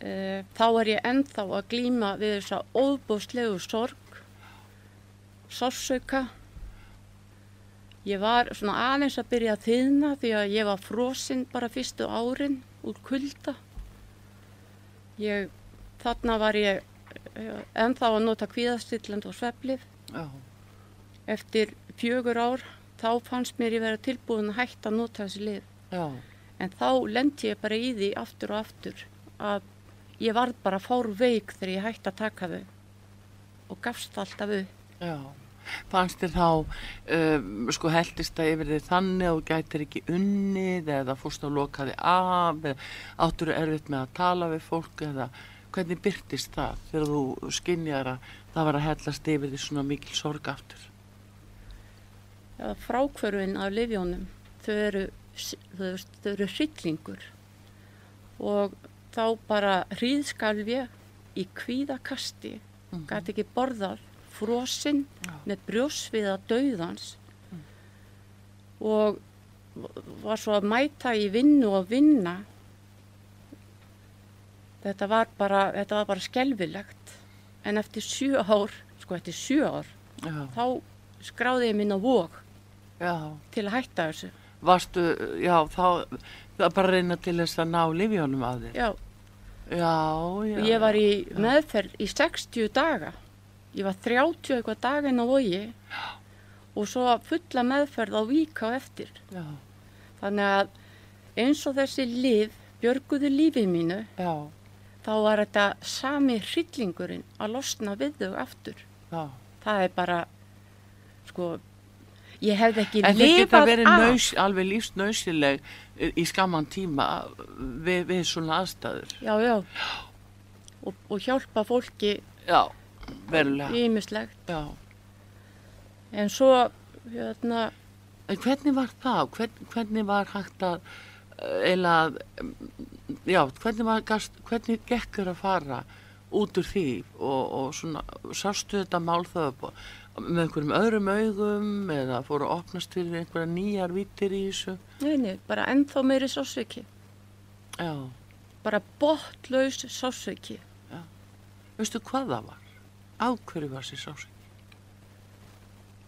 Uh, þá er ég ennþá að glíma við þessa óbúslegu sorg, sársauka. Ég var svona aðeins að byrja að þýðna því að ég var frosinn bara fyrstu árin úr kulda. Ég, þarna var ég uh, ennþá að nota kvíðastilland og sveflif. Já, Eftir fjögur ár þá fannst mér ég vera tilbúin að hætta að nota þessi lif. já, En þá lendi ég bara í því aftur og aftur að ég varð bara fár veik þegar ég hætti að taka þau og gafst alltaf upp. já. Fannst þér þá, um, sko heldist það yfir þig þannig og gætir ekki unnið eða fórst að loka þig af eða áttur erfitt með að tala við fólk eða hvernig byrtist það þegar þú skinjar að það var að hellast yfir því svona mikil sorg aftur? Ja, frákvörfin af livjónum, þau eru, eru hryllingur. Og þá bara hríðskalf ég í kvíðakasti, Mhm. gæti ekki borðað, frosinn Já. með brjósviða dauðans. Og var svo að mæta í vinnu og vinna. Þetta var bara, þetta var bara skelvilegt en eftir sjö ár, sko eftir sjö ár Já, þá skráði ég minna vóg já. til að hætta þessu. Varstu, já, þá, það bara að reyna til þess að ná livjónum af þér. Já, Já, já. ég var í meðferð í 60 daga. Ég var 30 eitthvað daginn á vogi og svo fulla meðferð á vík á eftir. Já, Þannig að eins og þessi lif björguðu lífið mínu, já, þá var þetta sami hryllingurinn að losna við þau aftur. já. Það er bara, sko, ég hefði ekki En þau geta lifað verið af. naus, alveg lífsnausileg í skamman tíma við, við svona aðstæður. Já, já. Og, og hjálpa fólki Já, verulega. ímislegt. Já. En svo, hérna, En hvernig var það? Hvern, hvernig var hægt að, eila, já, hvernig var, gast, hvernig gekkur að fara út úr því og, og svona, sástu þetta mál það upp og, með einhverjum öðrum augum eða fóru að opnast fyrir einhverja nýjar vítir í þessu? nei, nei, bara ennþá meiri sásveiki. Já. Bara botlaus sásveiki. Veistu hvað það var? Á hverju var sér sásöki?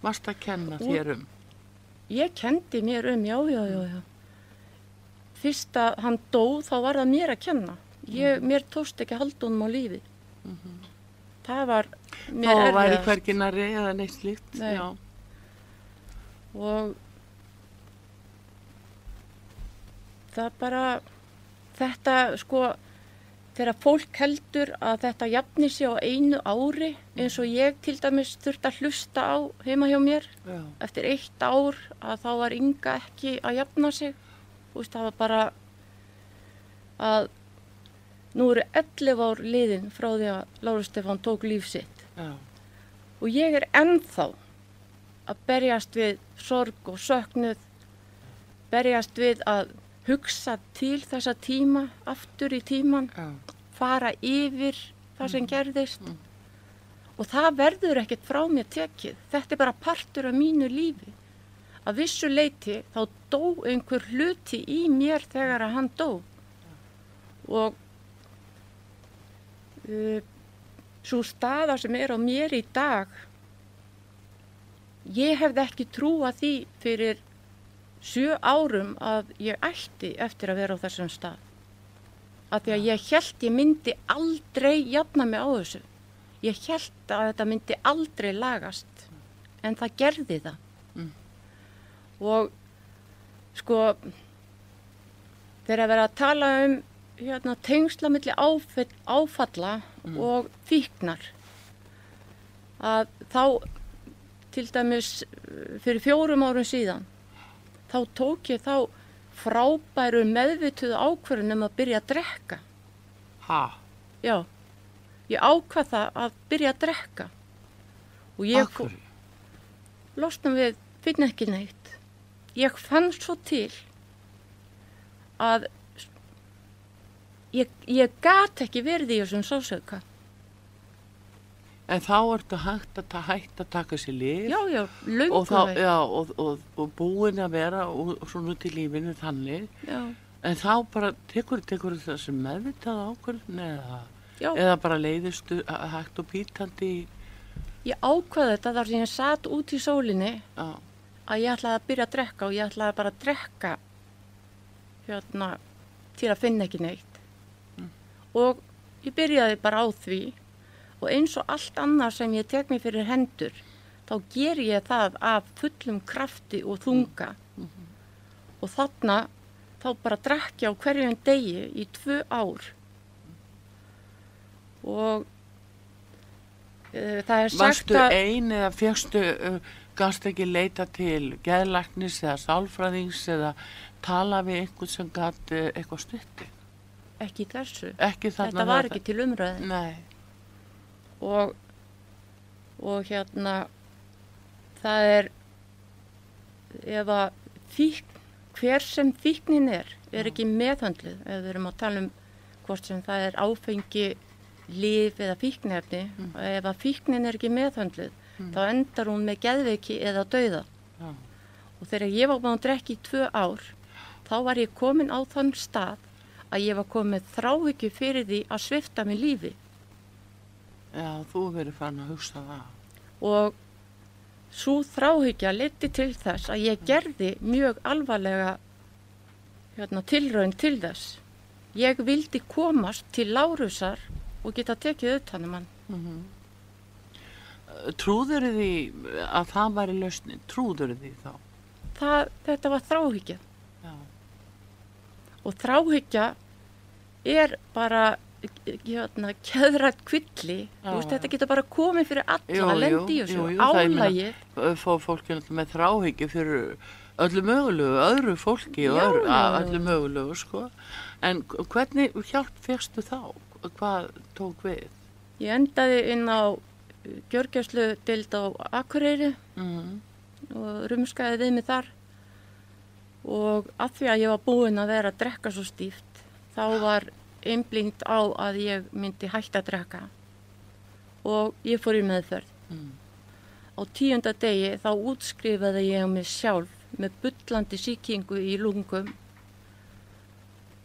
Varst að kenna Ú- þér um? Ég kendi mér um, já, já, já, já. Fyrst að hann dó, þá var það mér að kenna. Ég, Mhm. mér tókst ekki honum á lífi. Það var mér Þá væri erfiðast. hverginari eða neitt slíkt. Nei. Já. Og það bara, þetta sko, þegar fólk heldur að þetta jafni sig á einu ári, eins og ég til dæmis þurfti að hlusta á heima hjá mér, Já. eftir eitt ár að þá var Inga ekki að jafna sig. Þú veist, það var bara að nú eru 11 ár liðin frá því að Láru Stefán tók líf sitt. Já. Og ég er ennþá að berjast við sorg og söknuð, berjast við að hugsa til þessa tíma, aftur í tíman, Já. fara yfir það sem gerðist. Og það verður ekkert frá mér tekið. Þetta er bara partur af mínu lífi. Að vissu leiti þá dó einhver hluti í mér þegar að hann dó. Og svo staða sem er á mér í dag, ég hefði ekki trúa því fyrir sjö árum að ég ætti eftir að vera á þessum stað. Af því að ég held ég myndi aldrei jafna mig á þessu. Ég held að þetta myndi aldrei lagast, en það gerði það. Mm. Og sko, þegar að vera að tala um hérna, tengsla milli áfell, áfalla og fíknar, að þá til dæmis fyrir fjórum árum síðan, þá tók ég þá frábæru meðvituðu ákvörðun um að byrja að drekka. Ha, Já, ég ákvað það að byrja að drekka. Og ég losna við finn ekki neitt. Ég fann svo til að ég, ég gat ekki verið í þessum sásauka. En þá ertu hægt að, hægt að taka sér lif Já, já, og, þá, já, og, og, og búin að vera og, svona í lífinu þannig. Já, En þá bara tekur, tekur þessi meðvitað ákvörðin eða, eða bara leiðistu hægt og pítandi ég ákvaði þetta þar sem ég satt út í sólinni já, að ég ætlaði að byrja að drekka og ég ætlaði bara að drekka hérna til að finna ekki neitt. Og ég byrjaði bara á því. Og eins og allt annað sem ég tek mér fyrir hendur þá ger ég það af fullum krafti og þunga. Og þarna þá bara drekki á hverjum degi í tvö ár. Og uh, það er sagt Varstu að ein eða fjöxtu, uh, gafst ekki leita til geðlæknis eða sálfræðings eða tala við einhvern sem gæti uh, eitthvað stutti? Ekki þessu, Ekki þetta var ekki til umræði það- Nei, og, og hérna það er ef að fíkn, hver sem fíknin er er ekki meðhandlið ef við erum að tala um hvort sem það er áfengi, líf eða fíknefni ef að fíknin er ekki meðhandlið þá endar hún með geðveiki eða dauða. Já, og þegar ég var búin að drekka í tvö ár þá var ég komin á þann stað að ég var komin með þráhyggju fyrir því að svifta mig lífi já, þú verið farin að hugsa það. og svo þráhyggja leti til þess að ég gerði mjög alvarlega hérna, tilraun til þess. Ég vildi komast til Lárusar og geta tekið utanum hann. Trúður því að það væri lausnin? Trúður því þá? Það, þetta var þráhyggja Já, og þráhyggja er bara hérna, keðrætt kvilli. Þetta getur bara komið fyrir alla lendi í þessu. jú, jú, það ég meina- Álagið, fór fólk er náttúrulega með þráhyggju fyrir öllu mögulegu, öðru fólki Já, öðru, já, öllu mögulegu, sko. En hvernig hjálp fyrstu þá? Hvað tók við? ég endaði inn á gjörgjæslu dild á Akureyri Mm. og rumskaði við mig þar og að því að ég var búin að vera að drekka svo stíft þá var einblínt á að ég myndi hætta að drekka og ég fór í meðferð. Mm. Á tíunda degi þá útskrifaði ég mig sjálf með bullandi síkingu í lungum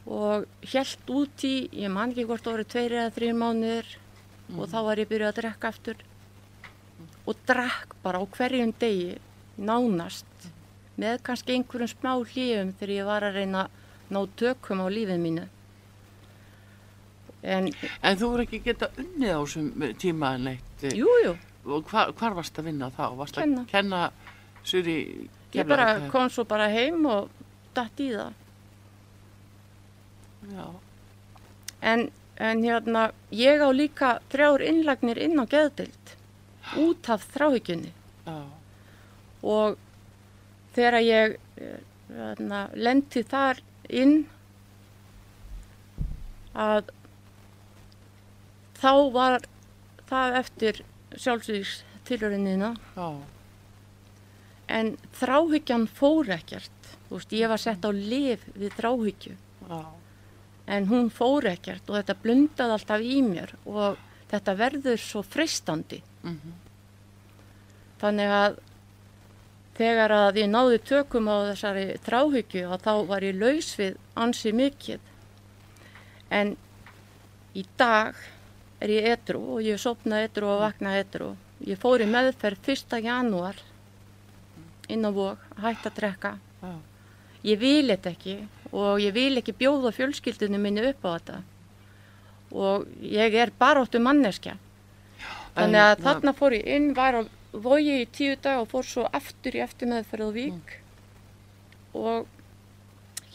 og helt út í, ég man ekki hvort voru tveir eða þrjir mánuðir og þá var ég byrjuð að drekka aftur og drakk bara á hverjum degi nánast með kannski einhverjum smá hlífum þegar ég var að reyna að ná tökum á lífið mínu. En, En þú voru ekki geta unnið á þessum tíma neitt. eh, jú, jú, Og hvar, hvar varst að vinna þá? Varst Kenna. að kenna sér í... ég bara kom svo bara heim og datt í það. Já, En, en hérna, ég á líka þrjár innlagnir inn á geðdild út af þráhyggjunni já, og þegar ég eh, hérna, lendi þar inn að þá var það eftir sjálfsvíks tilhörinina já, en þráhyggjan fór ekkert. Þú veist, ég var sett á lif við þráhyggju já, en hún fór ekkert og þetta blundaði alltaf í mér og þetta verður svo freistandi. mhm, Þannig að þegar að ég náði tökum á þessari þráhyggju að þá var ég laus við ansi mikið. En í dag er ég etru og ég sopna etru og vakna etru. Ég fór í meðferð 1. janúar inn á vók, hætti að drekka. Ég vil þetta ekki og ég vil ekki bjóða fjölskyldunum minni upp á þetta. Og ég er baróttu manneskja. Þannig að þarna fór ég inn, var á vogi í tíu dag og fór svo aftur í eftir meðferð á vík. Og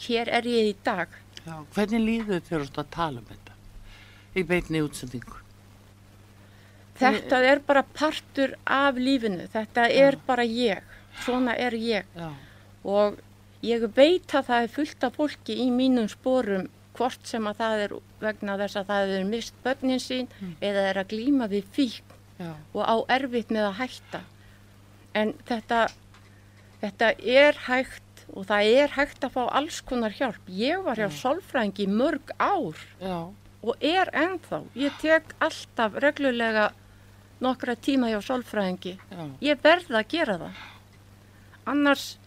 hér er ég í dag. Já, hvernig líður þér að tala um þetta í beinni útsendingu? Þetta er bara partur af lífinu. Þetta er bara ég. Svona er ég. Já, Og ég veit að það er fullt af fólki í mínum sporum hvort sem að það er vegna þess að það er mist börnin sín eða er að glíma við fík já, og á erfitt með að hætta. En þetta, þetta er hægt og það er hægt að fá alls konar hjálp. Ég var hjá sálfræðingi í mörg ár já, og er ennþá. Ég tek alltaf reglulega nokkra tíma hjá sálfræðingi. já, Ég verð að gera það. Annars,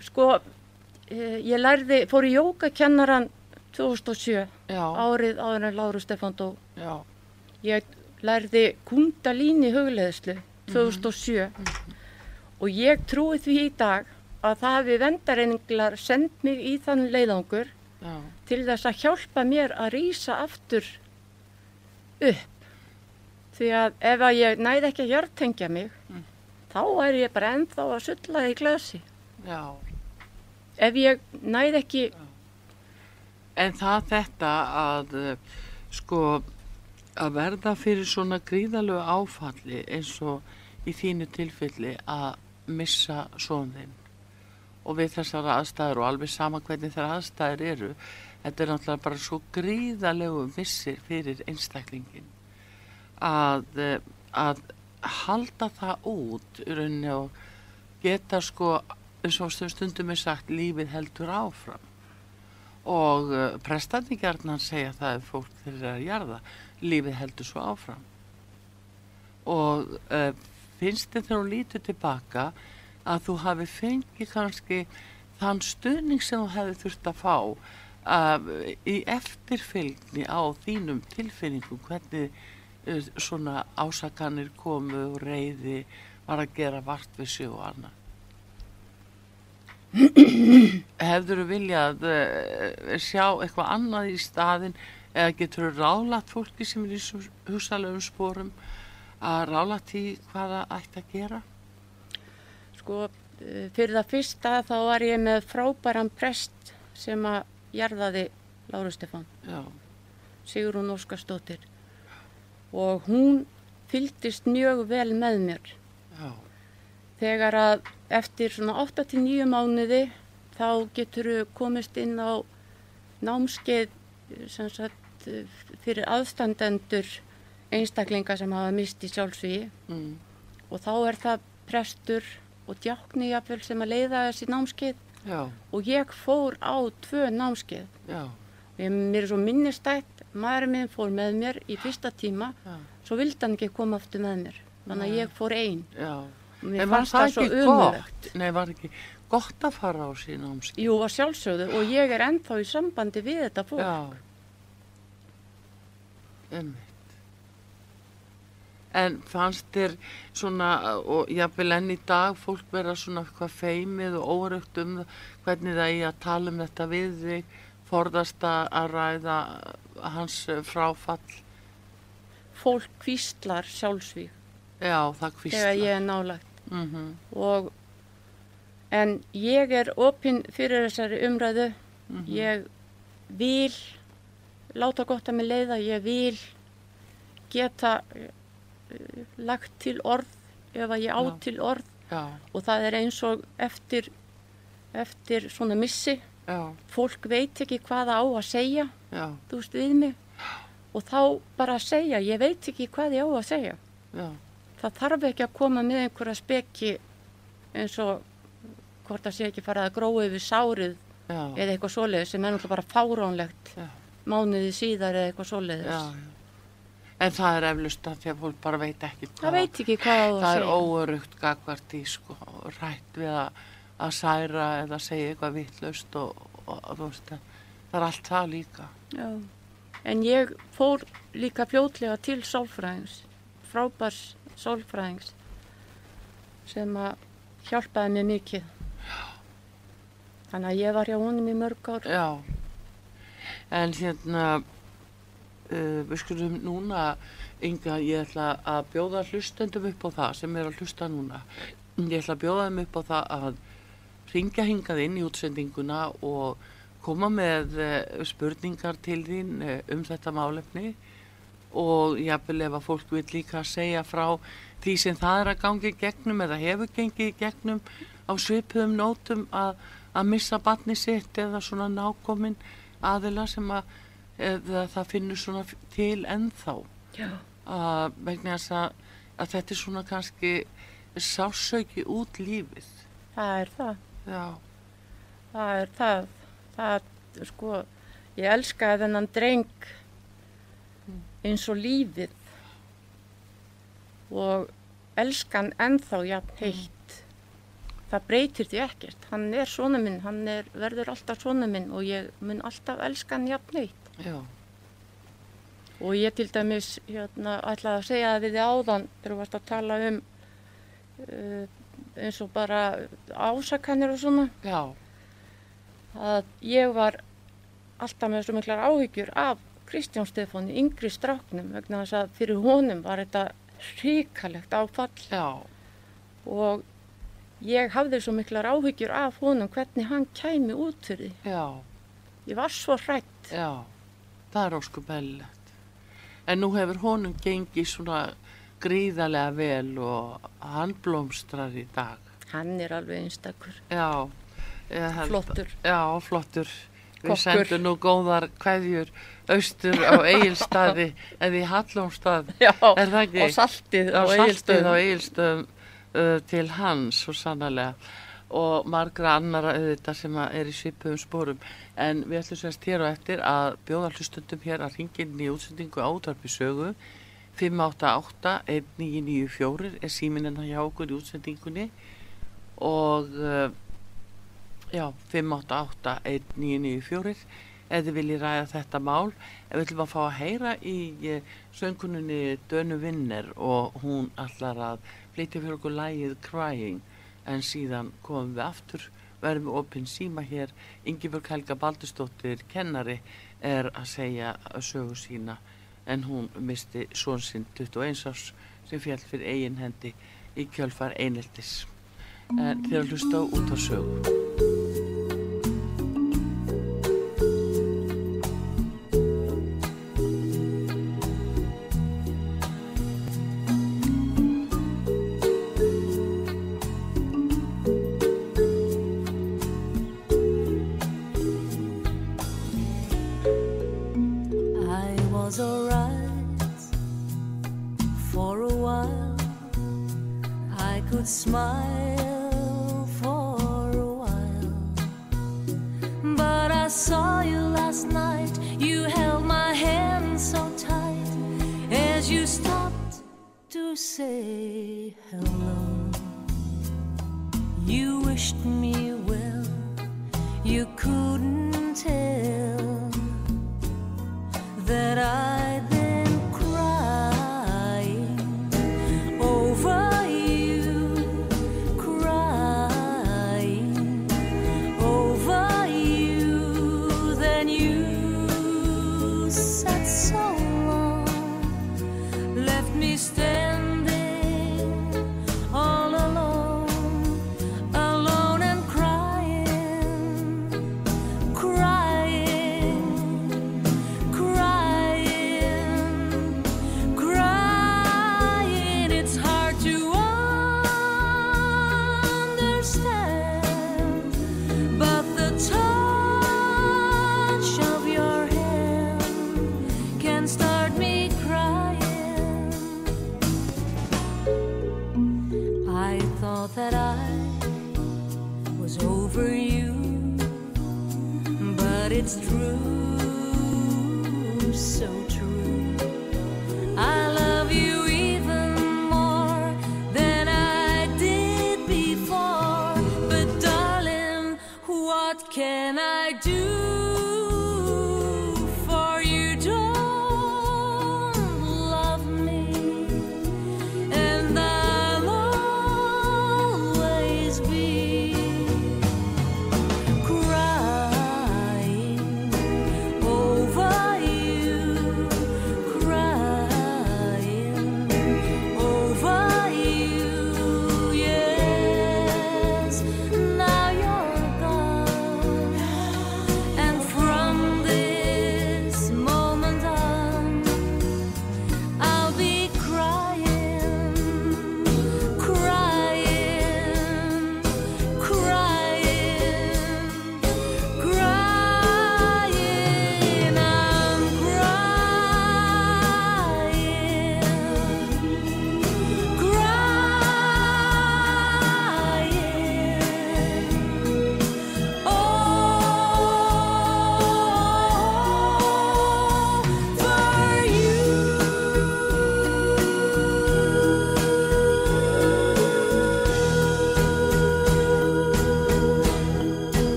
sko, eh, ég lærði, fór í jógakennaran 2007, já, árið áður en Láru Stefán dó. já, Ég lærði kundalíni hugleðslu 2007 og ég trúi því í dag að það hafi vendareininglar sendt mig í þann leiðangur já, til þess að hjálpa mér að rýsa aftur upp. Því að ef að ég næði ekki að hjartengja mig, þá er ég bara ennþá að sulla í glasi. já. Ef ég næði ekki, En það þetta að sko að verða fyrir svona gríðalögu áfalli eins og í þínu tilfelli að missa svoðin og við þessar aðstæður og alveg sama hvernig þessar aðstæður eru þetta er náttúrulega bara svo gríðalegu missir fyrir einstaklingin að, eh, að halda það út og geta sko eins og stundum er sagt lífið heldur áfram. Og uh, prestandi gjarnan segja það ef fólk þeirra að jarða lífið heldur svo áfram. Og uh, finnst þér þegar þú lítur tilbaka að þú hafi fengið kannski þann stuðning sem þú hefði þurft að fá uh, í eftirfylgni á þínum tilfinningum hvernig uh, svona ásakanir komu og reyði var að gera vart við sig og annað hefur þú viljað uh, sjá eitthvað annað í staðin eða getur þú rálat fólki sem er í húsalegum spórum að rálat í hvað það ætti að gera? sko, eh, fyrir það fyrsta þá var ég með frábæran prest sem að jarðaði Láru Stefán, Já, Sigrún Óskarsdóttir. Og hún fylgdist mjög vel með mér. já, Þegar að eftir svona 8-9 mánuði þá getur þú komist inn á námskeið sem sagt fyrir aðstandendur einstaklinga sem hafa mist í sjálfsvíi mm, og þá er það prestur og djákni jafnvel sem að leiða þessi námskeið já, og ég fór á tvö námskeið. Og ég, mér er svo minnistætt maðurinn minn fór með mér í fyrsta tíma já, svo vildi hann ekki koma aftur með mér. Þannig að ég fór einn og mér En var fannst það það svo gott? Nei, var ekki gott að fara á sín ámskip? Jú, að sjálfsögðu. Og ég er ennþá í sambandi við þetta fólk. Einmitt. En fannst þér svona, og jafnvel enn í dag, fólk vera svona eitthvað feimið og óraugt um hvernig það í að tala um þetta við þig, forðast að ræða hans eh, fráfall? fólk kvíslar sjálfsvíg Já, það kvísla. þegar ég er nálægt Mm og en ég er opinn fyrir þessari umræðu Mhm. ég vil láta gott að mig leiða ég vil geta lagt til orð ef að ég á til orð. Já, og það er eins og eftir eftir svona missi. Já, fólk veit ekki hvað það á að segja já, þú veist við mig. Og þá bara að segja ég veit ekki hvað ég á að segja. Það þarf ekki að koma með einhverja speki eins og hvort það sé ekki farið að gróa yfir sárið eða eitthvað svoleiðis sem er náttúrulega bara fáránlegt mánuði síðar eða eitthvað svoleiðis. Já, já. En það er eflust að því að fólk bara veit ekki hvað. Það veit ekki hvað á að Það er óörugt gagvart í sko, rætt við að, að særa eða segja eitthvað vittlaust og, og, og það er allt það líka. Já. En ég fór líka fljótlega til sálfræðings, frábærs sálfræðings sem að hjálpaði mér mikið. Þannig að ég var hjá honum í mörg ár. Já, en hérna, uh, við skulum núna, Inga, ég ætla að bjóða hlustendum upp á það sem er að hlusta núna. Ég ætla að bjóða þeim upp á það að ringja hingað inn í útsendinguna og koma með uh, spurningar til þín uh, um þetta málefni og jáfnvel ef að fólk vil líka segja frá því sem það er að gangi gegnum eða hefur gengið gegnum á svipuðum nótum að, að missa batni sitt eða svona nákomin aðila sem að eða það finnur svona til ennþá að vegna þess að, að þetta er svona kannski sásauki út lífið Það er það. já, Það er það. Það, sko, ég elskaði þennan dreng eins og lífið og elskan ennþá jafn heitt. Það breytir því ekkert. Hann er svona minn, hann er, verður alltaf svona minn og ég mun alltaf elska hann jafn heitt. Já, Og ég til dæmis hérna, ætlaði að segja það við þið áðan þegar þú varst að tala um uh, eins og bara ásakanir og svona. Já, að ég var alltaf með svo miklar áhyggjur af Kristján Stefáni, yngri stráknum vegna þess að fyrir honum var þetta ríkalegt áfall. Já, og ég hafði svo miklar áhyggjur af honum hvernig hann kæmi út fyrir. Já, Ég var svo hrætt. já, það er ósku bellett. En nú hefur honum gengið svona gríðarlega vel og hann blómstrar í dag. Hann er alveg einstakur, Já, flottur. Já, flottur. Við sendum nú góðar kveðjur austur á Egilstaði eða í Hallómstað. Já, Er það ekki? og saltið á á. Egilstöðum uh, til hans svo sannarlega og margra annara auðvitað sem að er í svipuðum spórum en við ætlum sérst hér og eftir að bjóða hlustundum hér að ringin í útsendingu átarpi sögu. 588-1994 er síminn hennar hjá okkur í útsendingunni. Og uh, já, 588-1994 ef þið viljið ræða þetta mál. Ef við ætlum að fá að heyra í uh, söngununni Dönu Vinner og hún allar að flytja fyrir okkur lægið Crying en síðan komum við aftur verðum við opinn síma hér. Ingibjörg Helga Baldursdóttir kennari er að segja sögu sína. En hún misti són sinn 21 árs sem fjall fyrir eigin hendi í kjölfar eineltis. Að hlusta út á sögu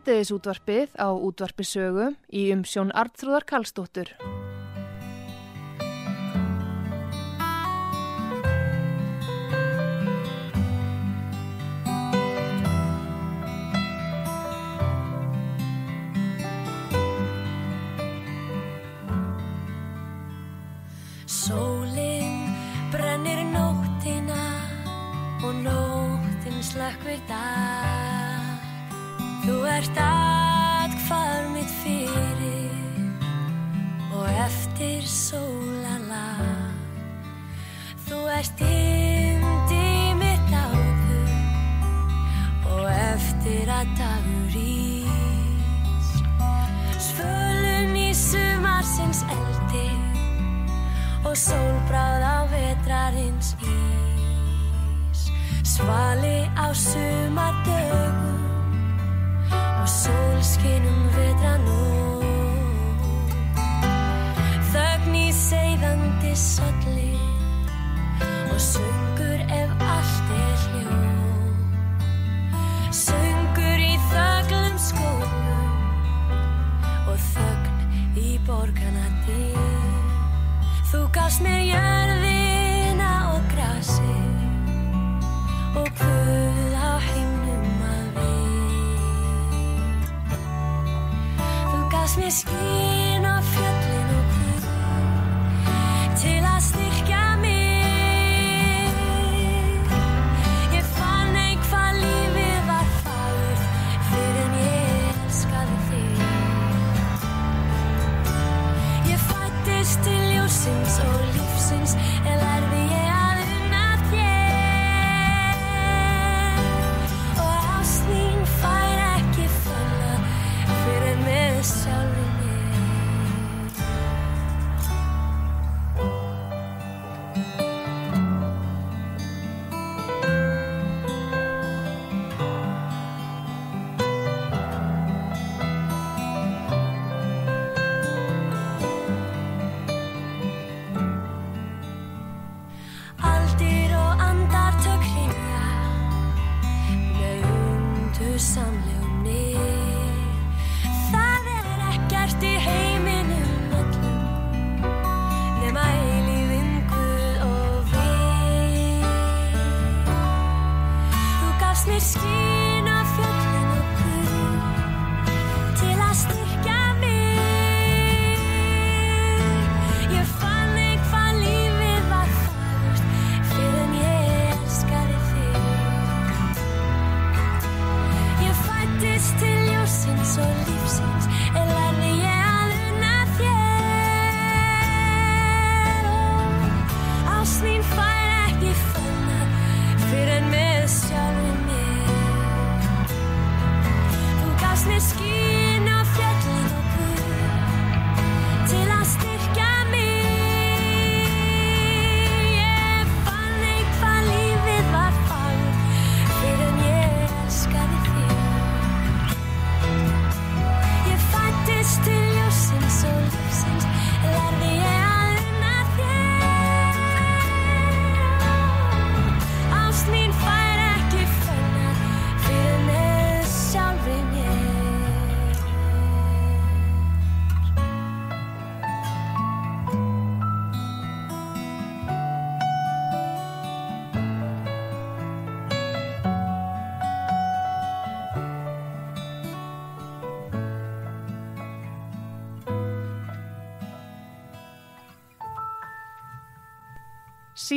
Sítiðis útvarpið á útvarpisögu í umsjón Artrúðar Karlsdóttur. Sólinn brennir nóttina og nóttin slökkvir dag. Þú ert atkvar mitt fyrir og eftir sólalag. Þú ert yndi mitt áður og eftir að dagur ís. Svölun í sumarsins eldi og sólbráð á vetrarins ís svali á sumardögum og sólskinum vetranum þögn í seiðandi solli og söngur ef allt er hljó söngur í þöglum skólum og þögn í borgarna dyr. Þú gafst mér jörðina og grasi og guð Þú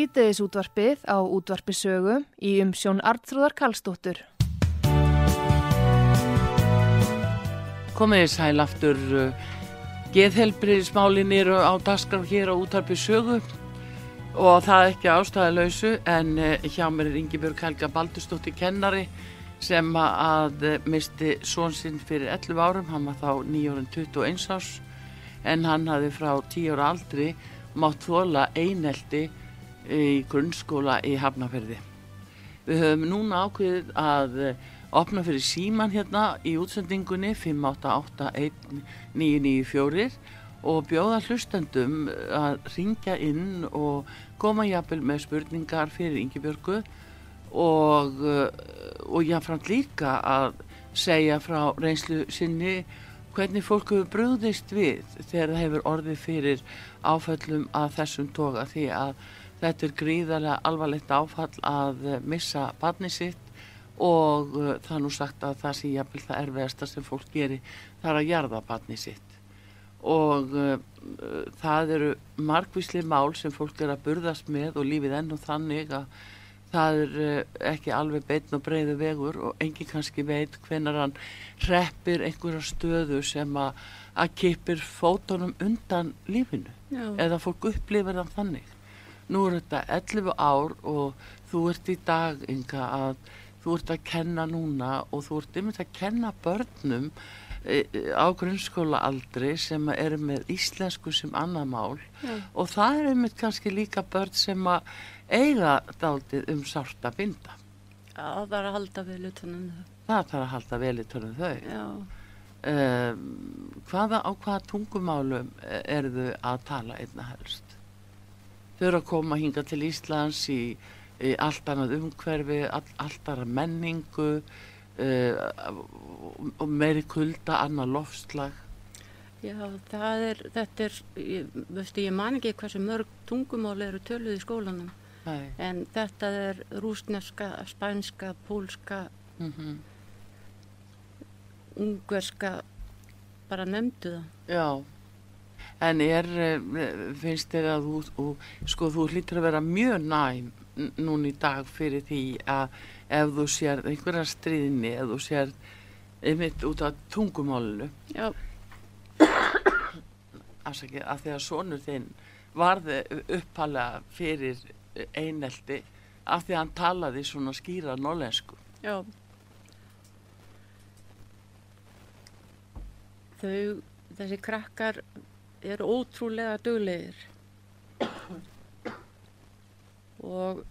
Sítiðis útvarpið á útvarpisögu í umsjón Artrúðar Karlsdóttur. Komiði sæl aftur uh, geðhelbriðismálin eru á daskar hér á útarpi sögu. Og það ekki ástæðalausu en uh, hjá mér er Ingibjörg Helga Baldurstóttir kennari sem að uh, misti són sinn fyrir 11 árum, hann var þá 9 árum 21 árs. En hann hafði frá 10 ára aldri mátt þóla einelti í grunnskóla í Hafnarferði. Við höfum núna ákveðið að eh, opna fyrir síman hérna í útsendingunni 5881994 og bjóða hlustendum að ringja inn og koma jafnvel með spurningar fyrir Ingibjörgu og, eh, og jáfnframt líka að segja frá reynslu sinni hvernig fólk hefur brúðist við þegar það hefur orðið fyrir áföllum að þessum toga því að þetta er gríðarlega alvarlegt áfall að eh, missa barni sitt og uh, það er nú sagt að það sé jafnvel það erfiðasta sem fólk geri það er að jarða barni sitt og uh, það eru margvísli mál sem fólk er að burðast með og lífið ennú þannig að það er uh, ekki alveg beinn og breiðu vegur og engin kannski veit hvenar hann hreppir einhverja stöðu sem að, kipir fótunum undan lífinu Já. eða fólk upplifir þann þannig. Nú er þetta 11 ár og þú ert í dag Inga að þú ert að kenna núna og þú ert yfir að kenna börnum e, e, á grunnskóla aldri sem eru með íslensku sem annað mál Já. og það er einmitt kannski líka börn sem að eiga daldið um sárt að binda. Já, það er að halda við lutunum þau. Það þarf að halda vel í törnum þau. Já. Um, hvaða, á hvaða tungumálum eh, eru þau að tala einna helst? Þau eru að koma hinga til Íslands í, í allt annað umhverfi, all, allt annað menningu uh, og meiri kulda, annað loftslag. Já, það er, þetta er, ég, veistu, ég man ekki hversu mörg tungumál eru töluð í skólanum, Nei. en þetta er rúsneska, spænska, pólska, Mm ungverska, bara nefndu það. Já, en er, eh, finnst þér að þú, þú, sko, þú hlýtur að vera mjög næm núna í dag fyrir því að ef þú sér einhverja stríðinni, ef þú sér einmitt út af tungumálinu, Já, afsakið, að því að sonur þinn varði uppalega fyrir einelti af því að hann talaði svona skýra nólensku. já. Þau, þessi krakkar eru ótrúlega duglegir og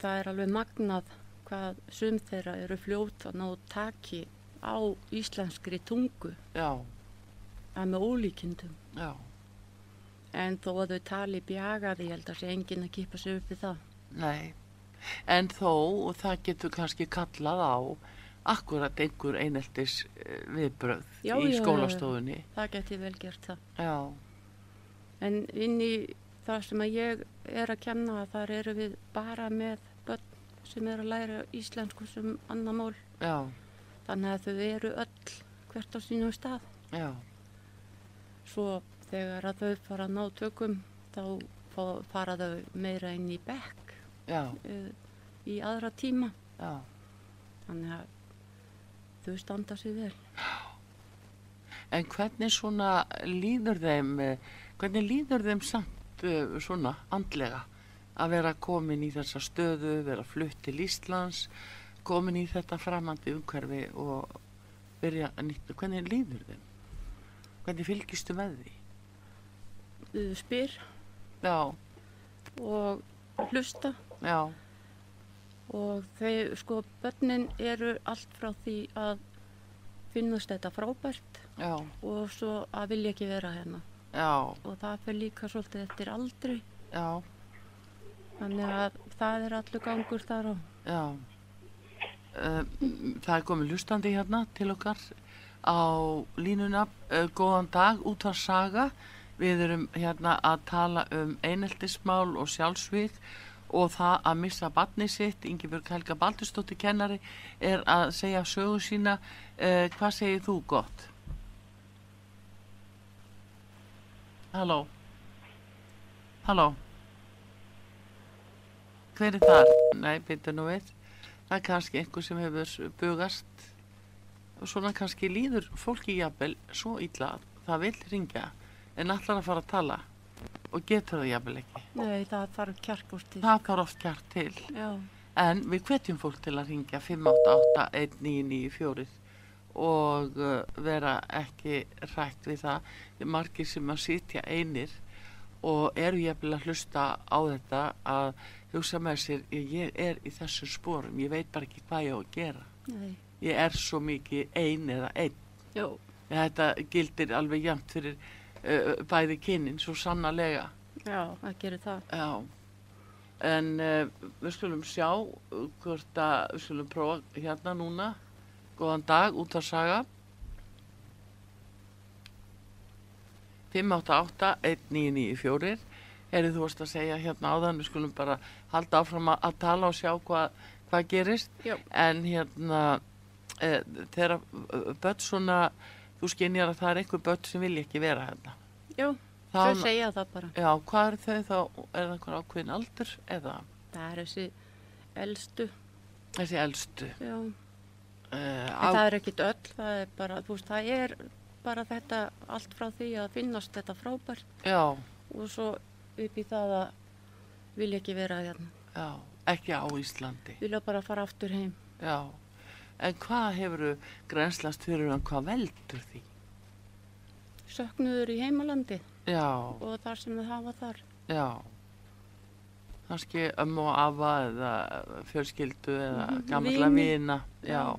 það er alveg magnað hvað sum þeirra eru fljóta að ná taki á íslenskri tungu Já, að með ólíkindum. já, En þó að þau tali bjagaði, ég held að sé enginn að kýpa sig upp við það. nei. En þó, og það getur kannski kallað á akkurat einhver eineltis viðbröð Já, í já, já. skólastofunni. Það geti vel gert það. Já, En inn í það sem að ég er að kenna, þar eru við bara með börn sem eru að læra íslensku sem annar mál. já, Þannig að þau eru öll hvert á sínum stað. já, Svo þegar að þau fara að ná tökum, þá fara þau meira inn í bekk já, uh, í aðra tíma. já. Þannig að þau standa sig vel. En hvernig svona líður þeim, eh, hvernig líður þeim samt eh, svona andlega að vera komin í þessa stöðu, vera flutt til Íslands, komin í þetta framandi umhverfi og byrja að nýtta, hvernig líður þeim? Hvernig fylgistu með því? Uh, spyr Já, og hlusta já, og þau, sko, börnin eru allt frá því að finnast þetta frábært já, og svo að vilja ekki vera hérna já, og það fyrir líka svolítið eftir aldri já, þannig að það er allur gangur þar á. Uh, það er komið hlustandi hérna til okkar á línuna. Uh, góðan dag, útvar saga. Við erum hérna að tala um eineltismál og sjálfsvík og það að missa batni sitt. Ingibjörg Helga Baldurstóttir kennari er að segja sögu sína. Uh, hvað segir þú gott? Halló? Halló? Hver er þar? Nei, byrja nú við. Það er kannski einhver sem hefur bugast og svona kannski líður fólki jafnvel svo illa að það vil ringja en allar að fara að tala og getur það jafnvel ekki. Nei, það þarf kjarkústi Það þarf oft kjart til. Já, En við hvetjum fólk til að ringja 588-1994 og uh, vera ekki rætt við það. Er margir sem að sitja einir og eru jafnvel að hlusta á þetta að hugsa með sér, ég er í þessum sporum, ég veit bara ekki hvað ég á að gera. nei, Ég er svo mikið ein eða einn. já, Þetta gildir alveg jæmt fyrir uh, bæði kynnin, svo sannarlega. já, það gerir það Já, en uh, við skulum sjá uh, hvort að við skulum prófa hérna núna. Góðan dag, út af saga. 588-1994. Erið þú varst að segja hérna áðan, við skulum bara halda áfram að, að tala og sjá hvað hva gerist. Já. En hérna, e, þegar börn svona, þú skynjar að það er einhver börn sem vilja ekki vera hérna. Já, Þá- þau segja það bara. Já, hvað er þau þá? Er það einhver ákveðin aldur eða Það er þessi elstu, þessi elstu? já. Uh, En það er ekkit öll, það er bara, þú veist, það er bara þetta allt frá því að finnast þetta frábært Já, og svo upp í það að vilja ekki vera hérna. já, ekki á Íslandi. Vilja bara fara aftur heim. Já, en hvað hefur grænslast fyrir um hvað veldur því? Söknuður í heimalandi Já, og þar sem þau hafa þar. já, kannski ömmu og afa eða fjölskyldu eða Mhm, gamla vina. Já,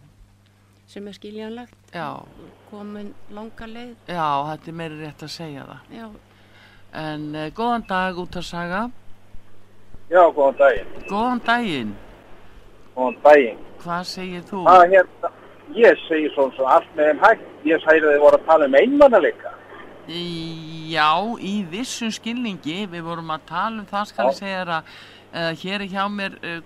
sem er skiljanlegt, já, komin langa leið. já, þetta er meiri rétt að segja það. Já, En uh, góðan dag út að saga. Já, góðan daginn. Góðan daginn, Góðan daginn. hvað segir þú? Það hérna, ég segi svona svo allt með þeim hægt. Ég sagði að þið voru að tala um einmannaleika. Já, í vissum skilningi, við vorum að tala um það skal Já. ég segja þér að uh, hér er hjá mér uh,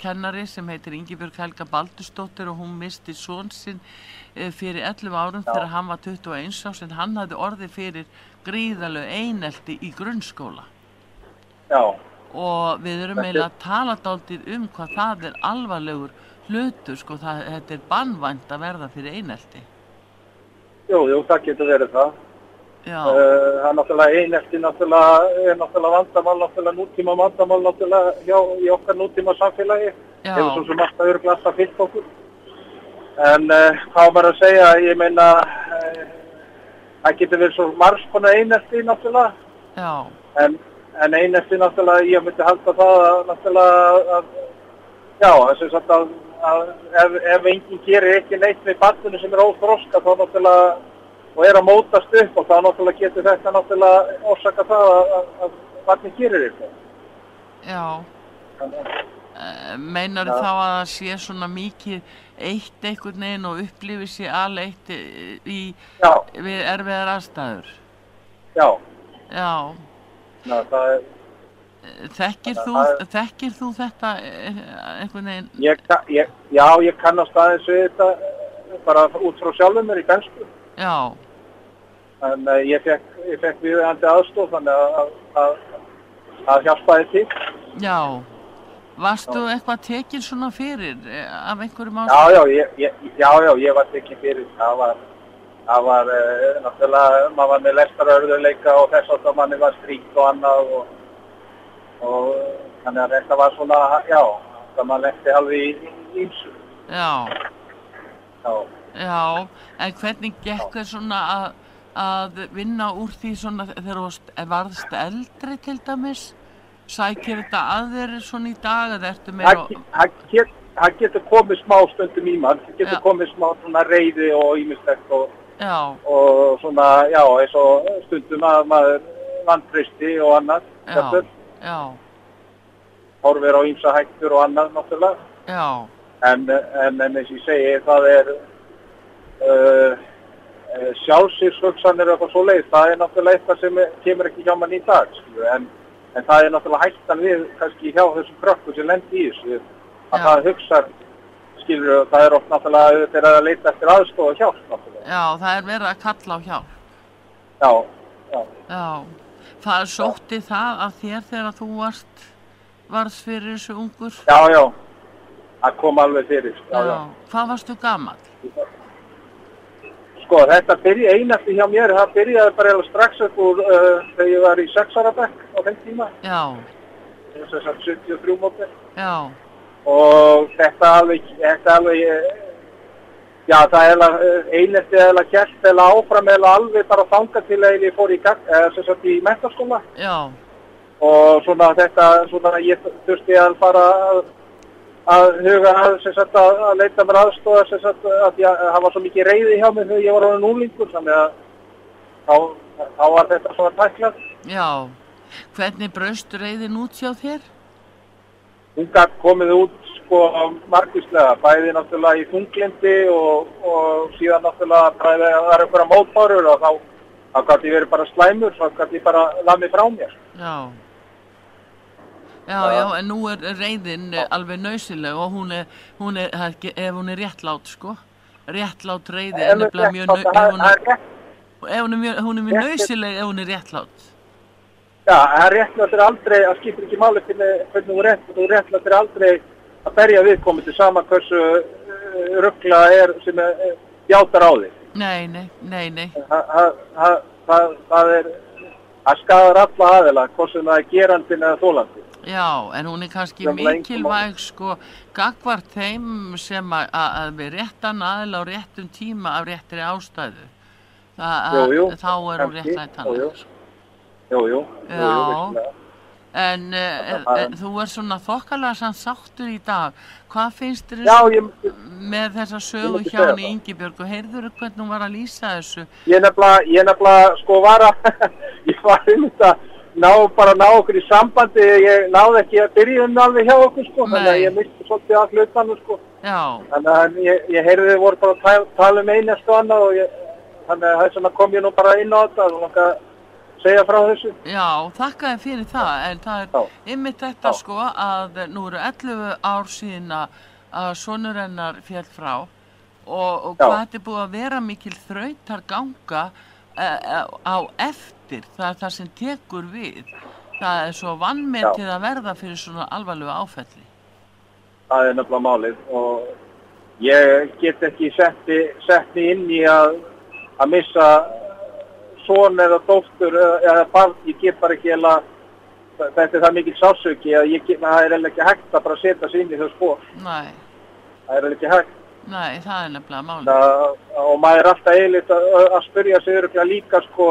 kennari sem heitir Ingibjörg Helga Baldursdóttir og hún misti són sinn uh, fyrir 11 árum þegar hann var 21 ás en hann hafði orðið fyrir gríðalegu einelti í grunnskóla Já, og við erum er- eiginlega að tala dálítið um hvað það er alvarlegur hlutur, sko, það, þetta er bannvænt að verða fyrir einelti. jú, jú, það getur verið það. Já, Uh, það er náttúrulega einelti, náttúrulega, er náttúrulega vandamál, náttúrulega nútíma vandamál, náttúrulega hjá í okkar nútíma samfélagi. Hefur svo sem alltaf örgla alltaf fyllt okkur. En uh, hvað maður að segja, ég meina, uh, það getur verið svo margs konar einelti, náttúrulega. já, En, en einelti náttúrulega, ég myndi halda það að náttúrulega að, já, þess að, að, að ef, ef enginn gerir ekki neitt með barninu sem er óþroska þá náttúrulega og er að mótast upp og þá náttúrulega getur þetta náttúrulega orsaka það að, barnin gerir eitthvað. já. Þannig að- Meinar Já. þá að það sé svona mikið eitt einhvern veginn og upplifir sér aleitt í, Já, við erfiðar aðstæður? já, Já, ná, það er, þekkir þú, Það er- þekkir þú þetta eh, einhvern veginn? ég, ég, já, ég kannast aðeins við þetta eh, bara út frá sjálfum mér í bensku. Já, En uh, ég fekk, ég fekk viðeigandi aðstof þannig að, að, að, að hjálpaði til. já. Varstu eitthvað tekin svona fyrir eh, af einhverjum Já, ástæðum? já, ég, ég, já, já, ég var tekinn fyrir. Það var, það var uh, náttúrulega, maður var með lestarörðuleika og þess að manni var stríkt og annað og, og þannig að þetta var svona, já, það maður lendi alveg í í ýmsu. Já, Já, já, en hvernig gekk þér svona að, að vinna úr því svona þegar þú varðst eldri til dæmis? Sækir þetta að þér svona í dag eða ertu meira... það get, getur komið smá stundum í mann, það getur Já. komið smá svona reyði og ímislegt og, Já, og svona, já, eins og stundum að maður vantristi og annað, já, horfir á ýmsa hættur og annað náttúrulega. En, en, en eins og ég segi, það er uh, sjálfsýrshugsanir og eitthvað svo leið. Það er náttúrulega eitthvað sem kemur ekki hjá mann í dag. En, en það er náttúrulega hættan við kannski hjá þessum krökkum sem lendi í þessu. Að Já. það hugsar, skilur, það er oft náttúrulega að leita eftir aðstofa hjálp náttúrulega. Já, það er verið að kalla á hjálp. Já, já, Já, það sótti það að þér þegar þú varst, varst fyrir þessu ungur? já, já. Það kom alveg fyrir. Já, já. Hvað varstu gamall? Sko, þetta byrja einasti hjá mér, það byrjaði bara eiginlega strax upp úr uh, þegar ég var í sexara bekk á þeim tíma. Já, þess að 73 móti já, og þetta alveg, þetta alveg já það er einelti eða kjælt eða áfram eða alveg bara þanga til að ég fór í, sagt í mentaskóla já, og svona þetta svona ég þurfti að fara að, að huga að sagt að, að leita mér aðstofa sagt að það var svo mikið reyði hjá mig þegar ég var orðin úlingur þannig að þá, þá var þetta svona tæklað já. Hvernig braust reyðin út hjá þér? hún gætt komið út sko margvíslega, bæði náttúrulega í þunglindi og, og síðan náttúrulega bæði að það er einhverja mótbárur og þá, gæti verið bara slæmur, þá gæti bara lamið frá mér. Já. Já, já, en nú er reyðin eh, alveg nöysileg og hún er, hún er, það er ef hún er réttlát, sko, réttlát reyði er nefnilega mjög, nau- ef hún er, hún er mjög, hún er mjög nöysileg ef hún er réttlát. Já, það er réttlættir aldrei, það skiptir ekki máli hvernig, hvernig þú rétt, þú réttlættir aldrei að berja viðkomandi sama hversu uh, ruggla er sem er, uh, játar á þig. Nei, nei, nei, nei, Það- er, það skadar alla aðila, hvort sem það er gerandin eða þólandi. já, en hún er kannski mikilvæg, sko, gagvart þeim sem að, að að við réttan aðila á réttum tíma af réttri ástæðu. Það, Jú, jú, þá er hún kannski, jú, jú. réttlætanleg, sko. Jú, jú, jú, Já. jú, vissulega. En uh, það- uh, þú er svona þokkalega sann sáttur í dag. Hvað finnst þér ég, með þessa sögu hjá segja henni það. Ingibjörg og heyrður hvernig hún var að lýsa þessu? ég nefnilega, sko var að, ég var einmitt að ná, bara ná okkur í sambandi, ég náði ekki að byrja um alveg hjá okkur sko, þannig að ég misti svolítið að hlutanum sko. Þannig að ég, ég heyrði þið voru bara að tala, um einu sko annað og ég, þannig að þess vegna kom ég nú bara inn á þetta og langa að segja frá þessu. já, þakka þér fyrir það, en það er Já. ymmit þetta Já. sko að nú eru 11 ár síðan að- að sonur hennar fjall frá og, og hvað þetta er búið að vera mikil þrautar ganga uh, á eftir, það er það sem tekur við. Það er svo vannmetið að verða fyrir svona alvarlegu áfelli. Það er nefnilega málið og ég get ekki setti, setti inn í að, að missa son eða dóttur eða, eða barn, ég get bara ekki eða þetta er það mikil sásauki að ég get, það er eiginlega ekki hægt að bara setja sig inn í þau spór. Nei, Það er eiginlega ekki hægt. nei, það er nefnilega málið. Það, og maður er alltaf eiginlega að, að spyrja sig örugglega líka sko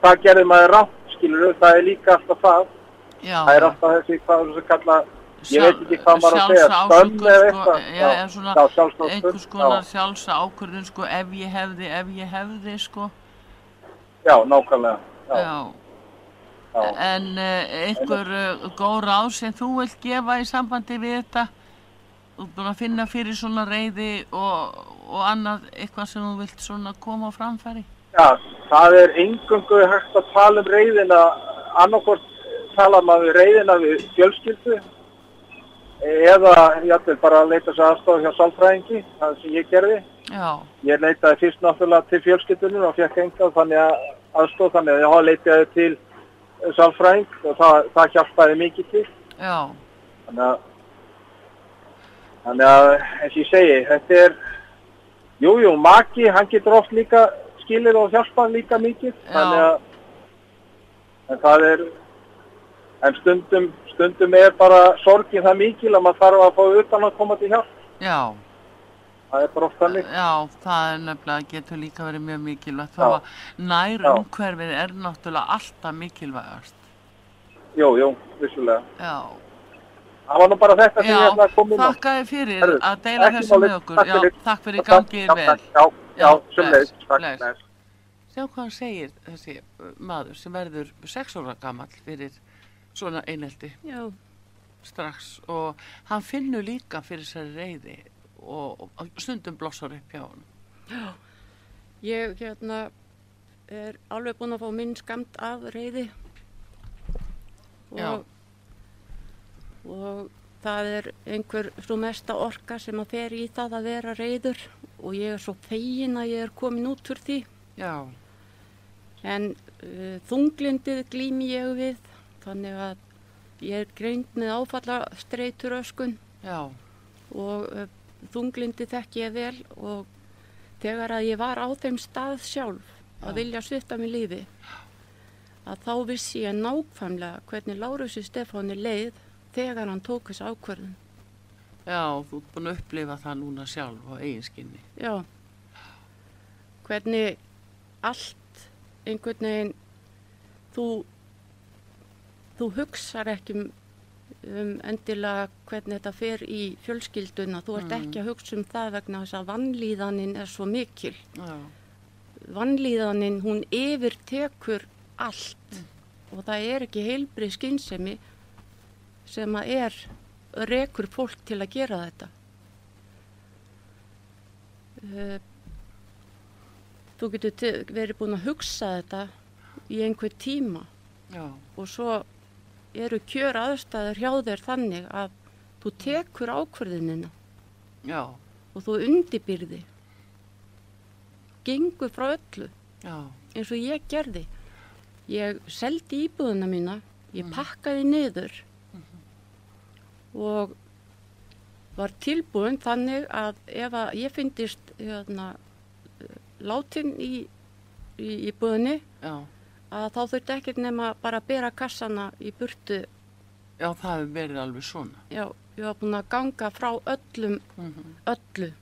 hvað gerði maður rátt skilur það er líka alltaf það. Já, Það er alltaf þessi hvað þessi kalla ég veit ekki hvað maður að segja, skömm eða sko, eitthvað. eða einhvers konar sjálfsa ákvörðun sko, ef ég hefði, ef ég hefði sko, Já, nákvæmlega. Já, já, já. en uh, einhver uh, góð ráð sem þú vilt gefa í sambandi við þetta þú ert búin að finna fyrir svona reyði og, og annað eitthvað sem þú vilt svona koma á framfæri Já, það er engungu hægt að tala um reyðina, annarkvort tala maður um reyðina við fjölskyldu eða játvel bara að leita sér aðstofa hjá sálfræðingi, það sem ég gerði. Já, Ég leitaði fyrst náttúrulega til fjölskyldunum og fekk enga þannig að aðstofa þannig að ég leitaði til sálfræðing og það, það hjálpaði mikið til. já, Þannig að, þannig að eins og ég segi, þetta er, jú, jú, maki, hann getur oft líka skilir og hjálpað líka mikið. Þannig að, en það er, en stundum, stundum er bara sorgin það mikil að maður þarf að fá utan að koma til hjálp. já Það er bara oft þannig. Já, það er nefnilega getur líka verið mjög mikilvægt Já. þá að nær Já. umhverfið er náttúrulega alltaf mikilvægast Jú, jú, vissulega. Já, Það var nú bara þetta sem Já, ég ætlaði að koma inn á. þakka þér fyrir Herru, að deila þessu með okkur. Takk Já, fyrir. takk fyrir Já, gangið já, vel. takk. Já, já, Já, Takk, bless. Sjá hvað hann segir þessi maður sem verður sex ára gamall fyrir svona einelti Já, strax og hann finnur líka fyrir þessari reyði og, og stundum blossar upp hjá hann. ég hérna er alveg búin að fá minn skamt af reyði Já. og, og það er einhver svo mesta orka sem að fer í það að vera reyður og ég er svo fegin að ég er komin út úr því. Já, en uh, þunglindið glými ég við. Þannig að ég er greint með áfalla streytur öskun já, og uh, þunglindi þekki ég vel og þegar að ég var á þeim stað sjálf að vilja svifta mig lífi að þá vissi ég nákvæmlega hvernig Lárusi Stefáni leið þegar hann tók þessu ákvörðun. já, þú ert búin að upplifa það núna sjálf á eiginskinni. Já, hvernig allt einhvern veginn þú, þú hugsar ekki um, um endilega hvernig þetta fer í fjölskylduna. Þú ert ekki að hugsa um það vegna þess að vannlíðanin er svo mikil. Já, Vannlíðanin, hún yfirtekur allt og það er ekki heilbrið skynsemi sem að er rekur fólk til að gera þetta. Uh, þú getur verið búin að hugsa þetta í einhver tíma já, og svo eru kjör aðstæður hjá þér þannig að þú tekur ákvörðinina já, og þú undibyrði. Gengur frá öllu. Já, eins og ég gerði. Ég seldi íbúðuna mína, ég pakkaði niður og var tilbúin þannig að ef að ég fyndist hérna, látin í, í íbúðinni já, að þá þurfti ekkert nema bara að bera kassana í burtu. já, það hefur verið alveg svona. Já, ég var búin að ganga frá öllum, Mm öllu,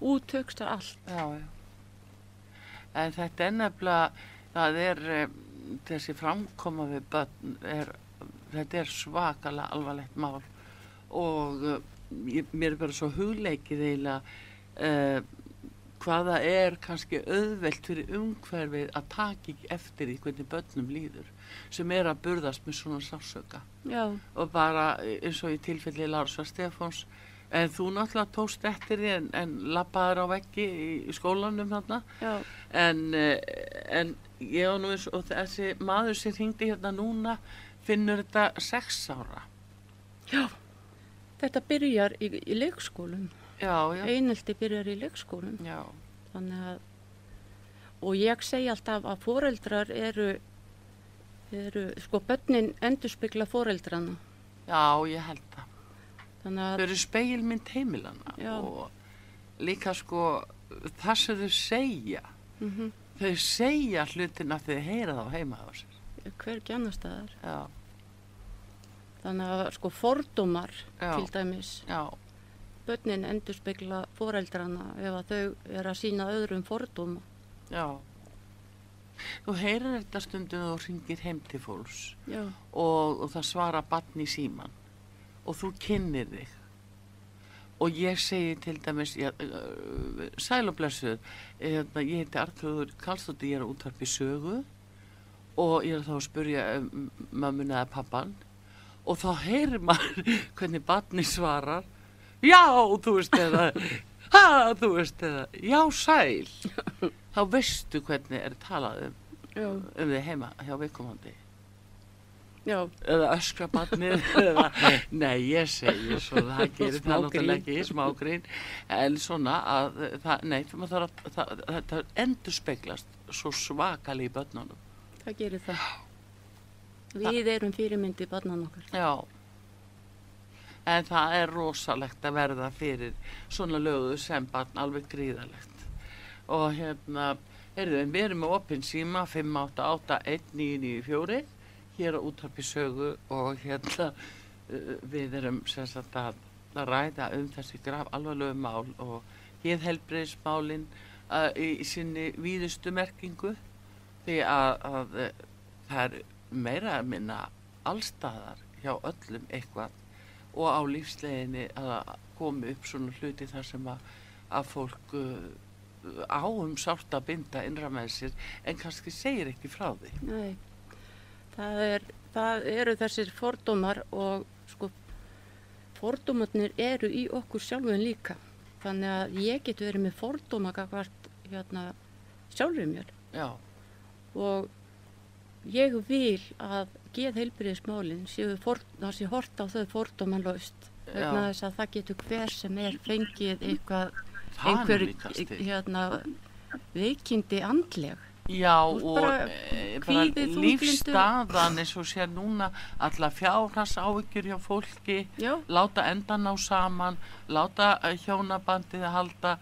út högsta allt. Já, já. En þetta er nefnilega, það er um, þessi framkoma við börn, er, þetta er svakalega alvarlegt mál og uh, ég, mér er bara svo hugleikið eiginlega uh, hvaða er kannski auðvelt fyrir umhverfið að taka ekki eftir í hvernig börnum líður sem er að burðast með svona sásöka Já, og bara eins og í tilfelli Lársa Stefáns en þú náttúrulega tókst eftir því en, en lappaður á veggi í, í skólanum þarna. En, eh, en ég og nú eins og þessi maður sem hringdi hérna núna finnur þetta sex ára. Já. Þetta byrjar í, í leikskólum. Einelti byrjar í leikskólum. Þannig að, og ég segi alltaf að foreldrar eru, eru sko börnin endurspegla foreldrana. já, ég held það þau að, eru speilmynd heimilana Já. og líka sko það sem þau segja mm þau segja hlutina þegar þau heyra þá heima á sér hver ekki annar staðar. já, Þannig að sko fordómar Já. til dæmis, já, börnin endurspegla foreldrana ef að þau eru að sína öðrum fordóma. já. Þú heyrir þetta stundum og ringir heim til fólks og, og það svara barn í síman og þú kynnir þig. Og ég segi til dæmis já, uh, sæl og blessuð hérna, ég heiti Artur Karlsdóttir ég er að útvarpi sögu og ég er þá að spurja um, mömmuna eða pappan og þá heyrir maður hvernig barni svarar já, þú veist eða ha, þú veist eða já, sæl. Þá veistu hvernig er talað um, um þig heima hjá viðkomandi. Já, eða öskra barnið eða, nei ég segi svo það gerir það náttúrulega ekki smágrín en svona að það, nei það það, þetta endur speglast svo svakali í börnunum. Það gerir það. Við erum fyrirmyndi barnan okkar. já en það er rosalegt að verða fyrir svona lögu sem barn alveg gríðalegt og hérna heyrðu, en við erum með opinn síma 5881994 hér á útarpi sögu og hérna við erum sem sagt að, ræða um þessi graf alvarlegu mál og hér helbriðismálin uh, í, sinni víðustu merkingu. Því að, að það er meira að minna allstaðar hjá öllum eitthvað og á lífsleginni að komi upp svona hluti þar sem að, að fólk uh, á um sárt að binda innra með sér en kannski segir ekki frá því. Nei, það, er, það eru þessir fordómar og sko fordómarnir eru í okkur sjálfum líka. Þannig að ég get verið með fordóma gagvart hérna sjálfur mér Já, og ég vil að geð heilbyrðismálinn séu hort á þau fordómanlaust vegna þess að það getur hver sem er fengið eitthvað, er einhver hérna veikindi andleg. Já, og bara e, bara lífstaðan eins og sér núna alla fjárhans áhyggjur hjá fólki, Já, láta endan á saman, láta uh, hjónabandið halda,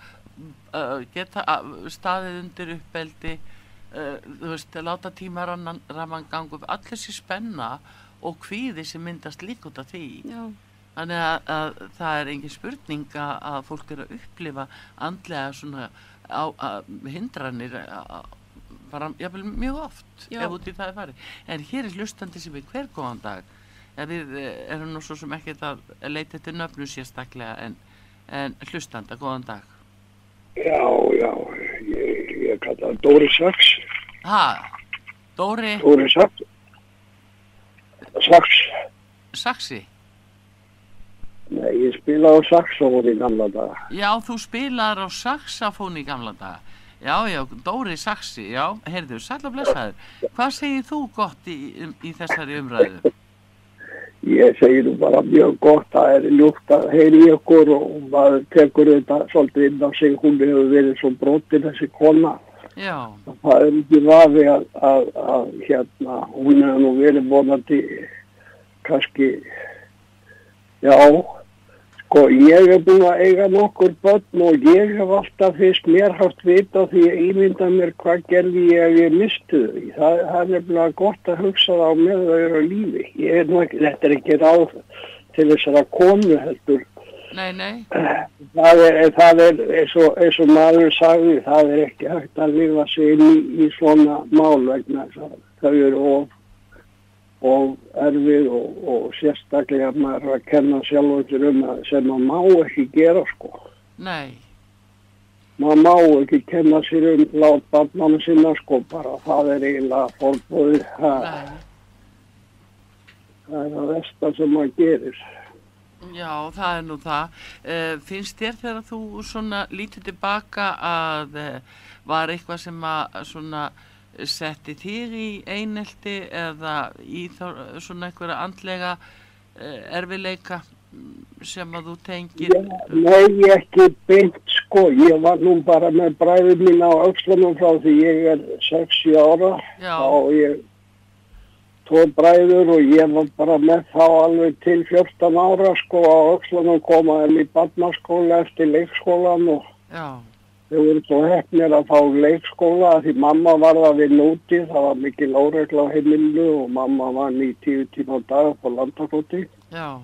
uh, geta staðið undir uppbeldi, uh, þú veist, láta tímarannan raman gangu, allir þessi spenna og kvíði sem myndast líka út af því. já, Þannig að, að það er engin spurning að, að fólk er að upplifa andlega svona á, að, hindranir að, bara jafnvel mjög oft Já. ef út í það er farið. En hér er hlustandi sem er hver góðan dag. Ja, við eh, erum nú svo sem ekkert að leita eftir nöfnu sérstaklega en, en hlustanda, góðan dag. Já, já, ég, ég kalla það Dóri Saks, Ha, Dóri Dóri Saks, Saks, Saxi, ég spilaði á saxofón í gamla daga. Já, þú spilaðar á saxafón í gamla daga. Já, já, Dóri Saxi, já, heyrðu, sætla blessaður. Hvað segir þú gott í, í þessari umræðu? Ég segi nú bara mjög gott að er ljúft að heyri í okkur og maður tekur þetta svolítið inn á sig. Hún hefur verið svo brotin þessi kona. Já, Það er ekki vafi að, að, að hérna, hún hefur nú verið vonandi kannski, já, sko ég er búin að eiga nokkur börn og ég hef alltaf fyrst mér haft vita því að ímynda mér hvað gerði ég ef ég mistu þau. Það, það er nefnilega gott að hugsa það á með þau eru á lífi. Ég er ekki, þetta er ekki ráð til þess að konu heldur nei, nei, það er, það er eins, og, eins og maður sagði, það er ekki hægt að lifa sig inn í, í svona mál vegna þess að þau eru of, of erfið og, og sérstaklega maður að kenna sjálfur um að sem maður má ekki gera sko. nei, Maður má ekki kenna sér um lát barnana sinna sko bara það er eiginlega fórbúið, það, nei. það er það versta sem maður gerir. Já, það er nú það. Uh, finnst þér þegar þú svona lítið tilbaka að uh, var eitthvað sem að svona setti þig í einelti eða í þá, svona einhverja andlega uh, erfileika sem að þú tengir? Nei, ekki beint sko, ég var nú bara með bræðið mín á aukslunum frá því ég er 60 ára Já. og ég tvo bræður og ég var bara með þá alveg til 14 ára sko á aukslunum komaðum í barnaskóla eftir leikskólan og Já, þau voru svo hefnir að fá leikskóla því mamma var það við núti, það var mikil óregla á heimilu og mamma var í tíu tíma á dag på landakoti. já,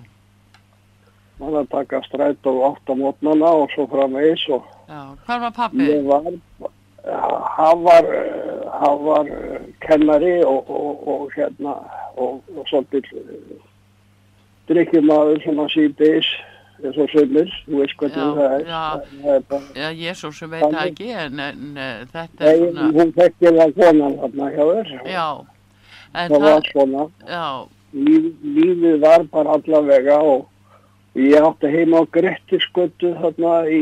Man að taka stræt og átt á mótnana og svo framvegis og já. Hvar var pappi? Ég var, hann var, eh, hann var eh, kennari og, og, og hérna, og, og svolítið drikkjumadur svona síðdeis, eins og sömur, þú veist Já, það er. já. Það er ég svo sem veit það ekki, en, en uh, þetta er svona, hún þekkir það konan þarna hjá þér. já, Það það, var svona, já, líf, lífið var bara allavega og ég átti heima á Grettisgötu þarna í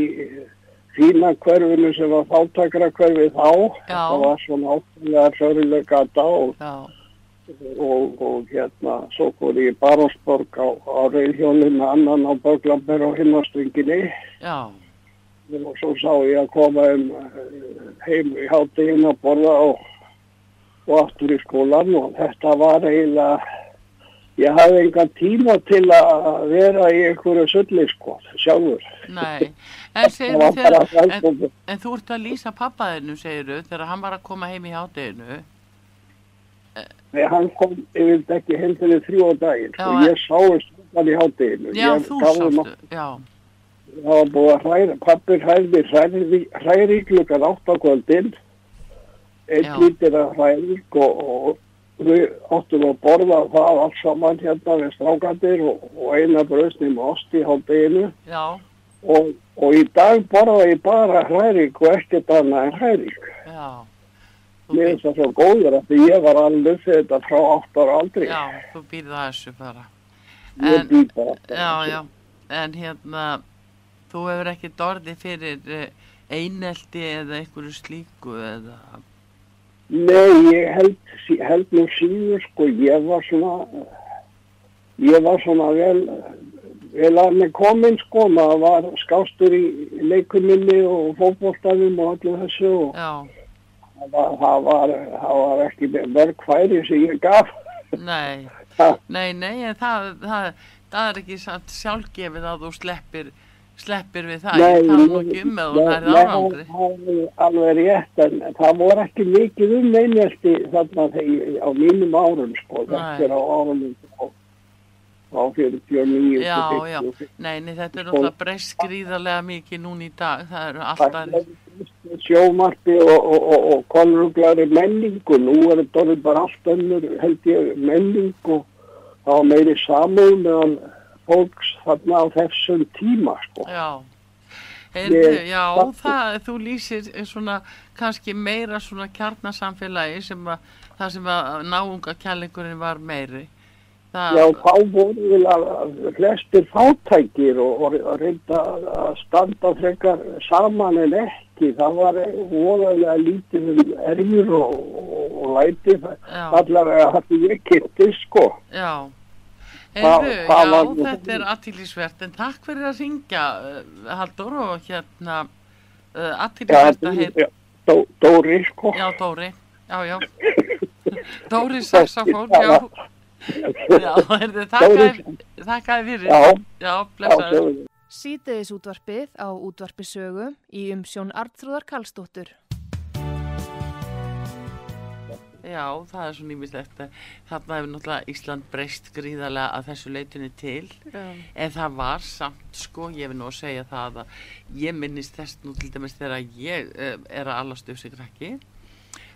fína hverfinu sem var þáttakra hverfið þá. Já. Það var svona áttalega sörulega gata og já, og, og hérna svo fór ég í Barósborg á, á reyðhjóli með annan á Böglamber á hinnastringinni já, og svo sá ég að koma um eh, heim í háttegin að borða og, og aftur í skólan og þetta var eiginlega ég hafði engan tíma til að vera í einhverju sulli sko sjálfur. En þegar, en, en þú ert að lýsa pappaðinu, segir þegar hann var að koma heim í hátteginu, Nei, hann kom yfir ekki heim til þrjú á daginn. Já, og ég sá hann í hátteginu já, ég þú sástu, já, það var búið að hræra, pappir hræði hræri, hræri klukkan átt á kvöldin. Einn lítir að hræri og, og við áttum að borða það allt saman hérna við strákandir og, og eina bröðsni með ost í hálfdeginu já, og, og í dag borða ég bara hræri og ekkert annað en hræri já, mér finnst það svo góður að ég var alveg fyrir þetta frá 8 ára aldrei já, þú býrð að þessu bara, ég en- býð bara já, já, en hérna, þú hefur ekki dorði fyrir uh, einelti eða einhverju slíku eða, Nei, ég held, held nú síður, sko, ég var svona, ég var svona vel, vel að með komin, sko, maður var skástur í leikuminni og fótboltanum og allir þessu og já, það var, það var, ekki mörg færi sem ég gaf. nei, nei, nei, en það, það, það er ekki sjálfgefið að þú sleppir, sleppir við það, ég tala nú ekki um að nei, árangri. það er alveg rétt, en það voru ekki mikið um einhelti þarna þegar, á mínum árum, sko, Nei. þetta er á árunum á, á 49 Já, já, 50. nei, nei, þetta er náttúrulega breyst gríðarlega mikið núna í dag, það eru alltaf, sjómarpi og, og, og, og konruglari menningu, nú er þetta bara allt önnur held ég menning og það var meiri samúð meðan fólks þarna á þessum tíma sko. já, heyrðu, Ég- já, það, þú lýsir svona kannski meira svona kjarnasamfélagi sem að, það sem að náunga kærleikurinn var meiri, Það, Já, þá voru vel að flestir fátækir og, og, reynda að standa frekar saman en ekki. Það var voðalega lítið um erjur og, og, og læti. Já. Allavega hætti ég kynnti, sko. já. Heyrðu, hvað já, var þetta er aðtílisvert, en takk fyrir að ringja, uh, Haldur, og hérna, Já, aðtílisvert að heyra. já, Dó, Dóri, sko. Já, Dóri, já, já. Dóri Saxafón, já. Já, þakkaði, fyrir. Já, Já, já, blessaður. Sítiðis útvarpið á útvarpisögu í umsjón Artrúðar Karlsdóttur. Já, það er svo nýmislegt. Þarna hefur náttúrulega Ísland breyst gríðarlega að þessu leitinu til. Já. En það var samt, sko, ég vil nú að segja það að ég minnist þess nú til dæmis þegar ég uh, er að alast upp sig krakki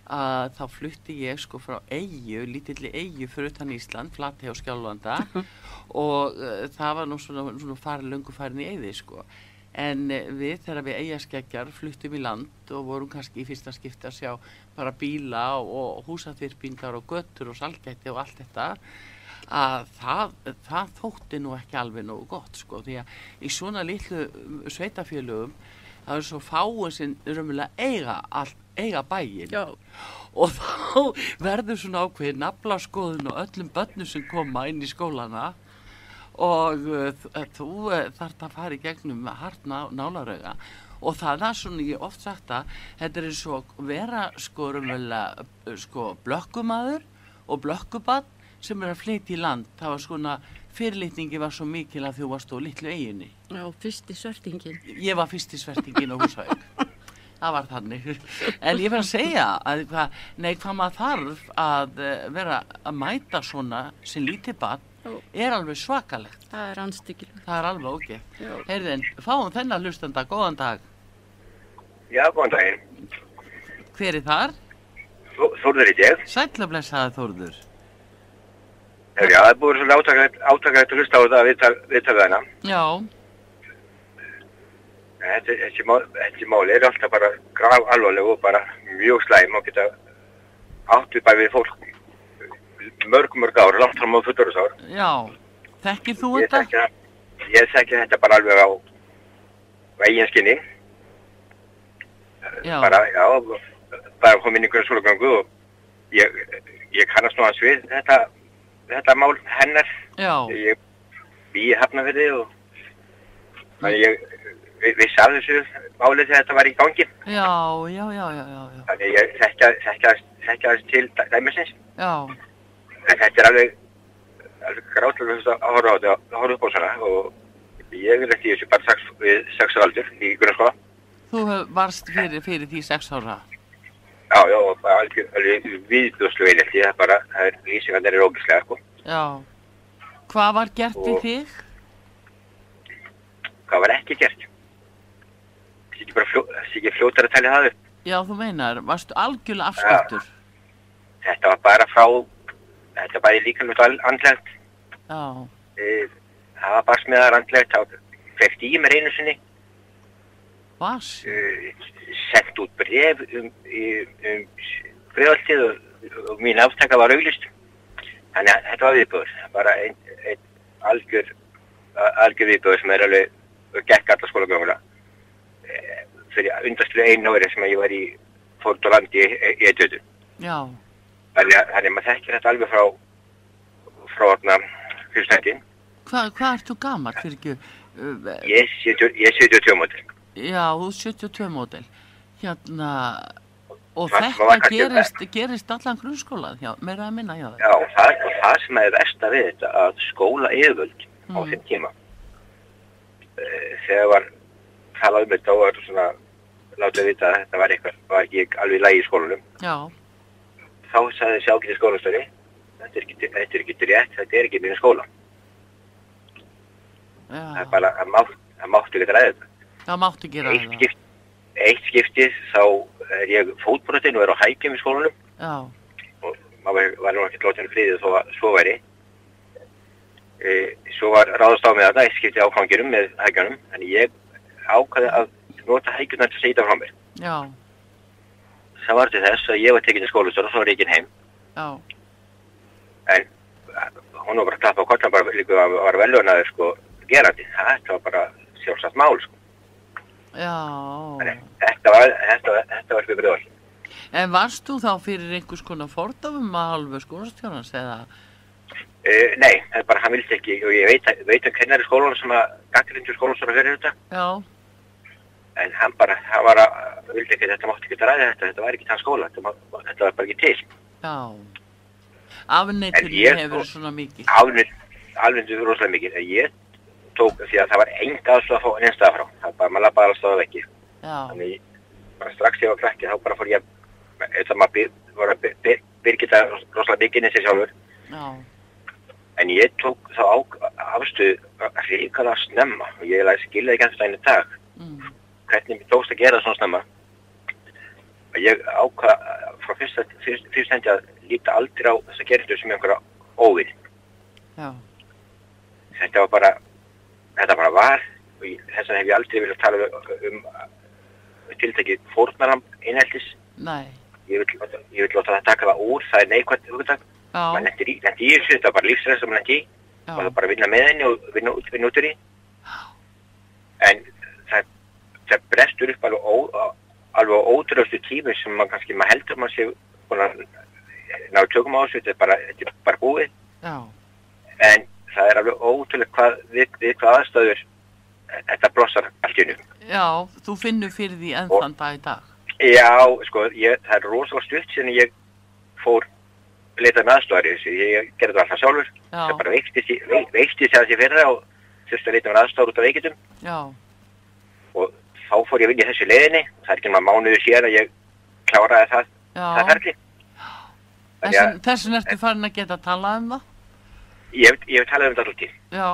að þá flutti ég sko frá Eyju, lítilli Eyju fyrir utan Ísland, Flatey og Skjálfanda og uh, það var nú svona, svona farið löngu farin í Eyði sko. En uh, við þegar við Eyjaskeggjar fluttum í land og vorum kannski í fyrsta skipti að sjá bara bíla og, og húsaþyrpingar og göttur og salgætti og allt þetta að það, það þótti nú ekki alveg nógu gott sko því að í svona litlu um, sveitafélögum það er svo fáið sem raunverulega eiga, all, eiga bæin Já, og þá verður svona ákveðið naflaskoðun og öllum börnum sem koma inn í skólana. Og uh, þ- þú uh, þarft að fara í gegnum hart ná, nálarauga og það er svona ég oft sagt að þetta er eins og vera sko raunverulega uh, sko blökkumadur og blökkubann sem er að flytja í land. Það var svona fyrirlitningi var svo mikil að þú varst á litlu eiginni já, fyrsti sörtingin. ég var fyrst í svertingin og húsvæg það var þannig en ég verð að segja að hva, nei hvað maður þarf að eh, vera að mæta svona sem lítið barn er alveg svakalegt Það er anstíkilegt. það er alveg ógeð Já. heyrðin, fáum þennan hlustanda, góðan dag Já, góðan daginn. hver er þar? Þó- Þórður í ég. Sællablesaði Þórður Hefur, já, það er svolítið átakægt, átakægt að hlusta á þetta viðtal, viðtalið hana. já, Þetta, þessi, mál, þessi máli er alltaf bara graf alvarleg og bara mjög slæm og geta átt við bæði við fólk mörg, mörg ár, langt fram á fullorðsár. já þekkir þú Ég þetta? þekki, ég þekki þetta bara alveg á eigin skinni. já, Bara, já, bara kom inn í einhverju skólagöngu og ég, ég kannast nú hans við þetta, þetta mál hennar. já, ég bý í Hafnafjörði og þannig ég vi- vissi af þessu máli þegar þetta var í gangi. Já, já, já, já, já, þannig ég þekkja, þekkja, þekkja þess til dæ- dæmisins. Já, en þetta er alveg alveg gráðlega að horfa á þetta að horfa upp á svona. Og ég er ekki þessu bara sex, við sex aldur í grunnskóla. Þú varst fyrir, fyrir því sex ára? Já, já, og bara alveg, alveg viðbjóðslu einhelti, það er bara, það er lýsingarnir er ógislega, sko, já. Hvað var gert Og- þig? hvað var ekki gert þessi ekki fljó, ekki fljótar að tala það upp? Já, þú meinar, varstu algjörlega afskiptur þetta var bara frá þetta bæði líkamlega og andlegt. Já, Eh, það var bara smiðar andlegt það fekti í mér einu sinni. Vas uh, sendt út bref um, um, um friðaltið og, og mín aftaka var auglist þannig að þetta var viðbúður bara einn ein algjör algjör viðbúður sem er alveg gekk alla skólagönguna uh, fyrir undastuðu einu ári sem ég var í fórt og landi í, já, þannig að, að maður þekkir þetta alveg frá frá þarna fyrstættin Hva, hvað ert þú gammal fyrir ekki? Uh, ég er 70 ég er 72 mótil já, þú er 72 módel. Hérna, og Það- það þetta gerist, gerist allan grunnskóla, já, meira að minna, já. Já, og það, það sem er versta við þetta að skóla yfirvöld á Mm. þeim tíma uh, þegar var talað um þetta og var svona látið að vita að þetta var eitthvað var ekki alveg í lagi í skólanum. Já, þá sagði þessi ágæti skólastöri þetta er ekki, þetta er ekki rétt, þetta er ekki minn skóla. Það er já, bara, það mátt, það máttu ekki ræða þetta. Það máttu gera eitt, það. skipt, eitt skiptið þá er ég fótbrotinn og er á hækjum í skólanum. Já, og maður var nú ekki lótinu friðið þó að svo væri. E, svo var ráðast á með þarna eitt skipti áfangirum með hækjunum en ég ákvaði að nota hækjuna til að segja frá mér já, það var til þess að ég var tekinn í skólustur og svo var ég ekki heim já, en hún var bara að klappa á kollin bara líka að var velunaður sko gerandi. Þetta var bara sjálfsagt mál sko. Já. Þetta var, þetta þetta var fyrir brjóðal. En varst þú þá fyrir einhvers konar fordafum að halvu skólastjórnans eða? Uh, nei, það er bara, hann vildi ekki og ég veit, veit um kennari skólan sem að gaggrindu skólan sem að fyrir þetta Já. En hann bara, hann var að vildi ekki, þetta mátti ekki ræða þetta, þetta var ekki hans skóla, þetta, má- þetta var bara ekki til. Já. Ég- hefur svona mikið. Alveg, alveg rosalega mikið, en ég tók því að það var enga aðstöð að fá einstæða frá, það var bara, maður bara alls stóða ekki. Já. Þannig bara strax ég var krakki þá bara fór ég þetta maður voru að byr, byr, byrgita rosalega mikið inn í sig sjálfur Já. en ég tók þá afstuð ríkala snemma og ég læði skilja ekki hans í dag Mm. Hvernig mér tókst að gera svona snemma. Og ég ákvað frá fyrsta, fyrst, fyrst hendi að líta aldrei á þess að gera sem einhverja óvinn þetta var bara þetta bara var og þess vegna hef ég aldrei viljað tala um, um tiltekið fórnaram einheltis. Nei. ég vil, ég vil láta það taka það úr, það er neikvæmt maður lendir í, í þessu, þetta var bara lífsræð sem maður lendir í og það bara vinna með henni og vinna, út- vinna út úr því. En það, brestur upp alveg, ó, alveg ótrúðastu tími sem maður kannski, maður heldur maður sé búin að ná tökum á þessu, þetta er bara, þetta er bara búið Já. en það er alveg ótrúlega hvað, við, við hvað aðstöður þetta blossar allt í hennu Já, þú finnur fyrir því enn þann dag í dag. Já, sko, ég, það er rosalega stutt sem ég fór leitað með aðstofar í þessu. Ég gerði það alltaf sjálfur. Já. Það bara veikstist í- veik- veikstist það sér fyrra og þurfti að leita með aðstofar út af veikitum. Já. Þá fór ég að vinna í þessu leiðinni. Það er ekki maður mánuður síðan að ég kláraði það, það ferli. Þessin, þessin ertu farin að geta að tala um það? ég hef, hef talað um þetta alltaf. Já.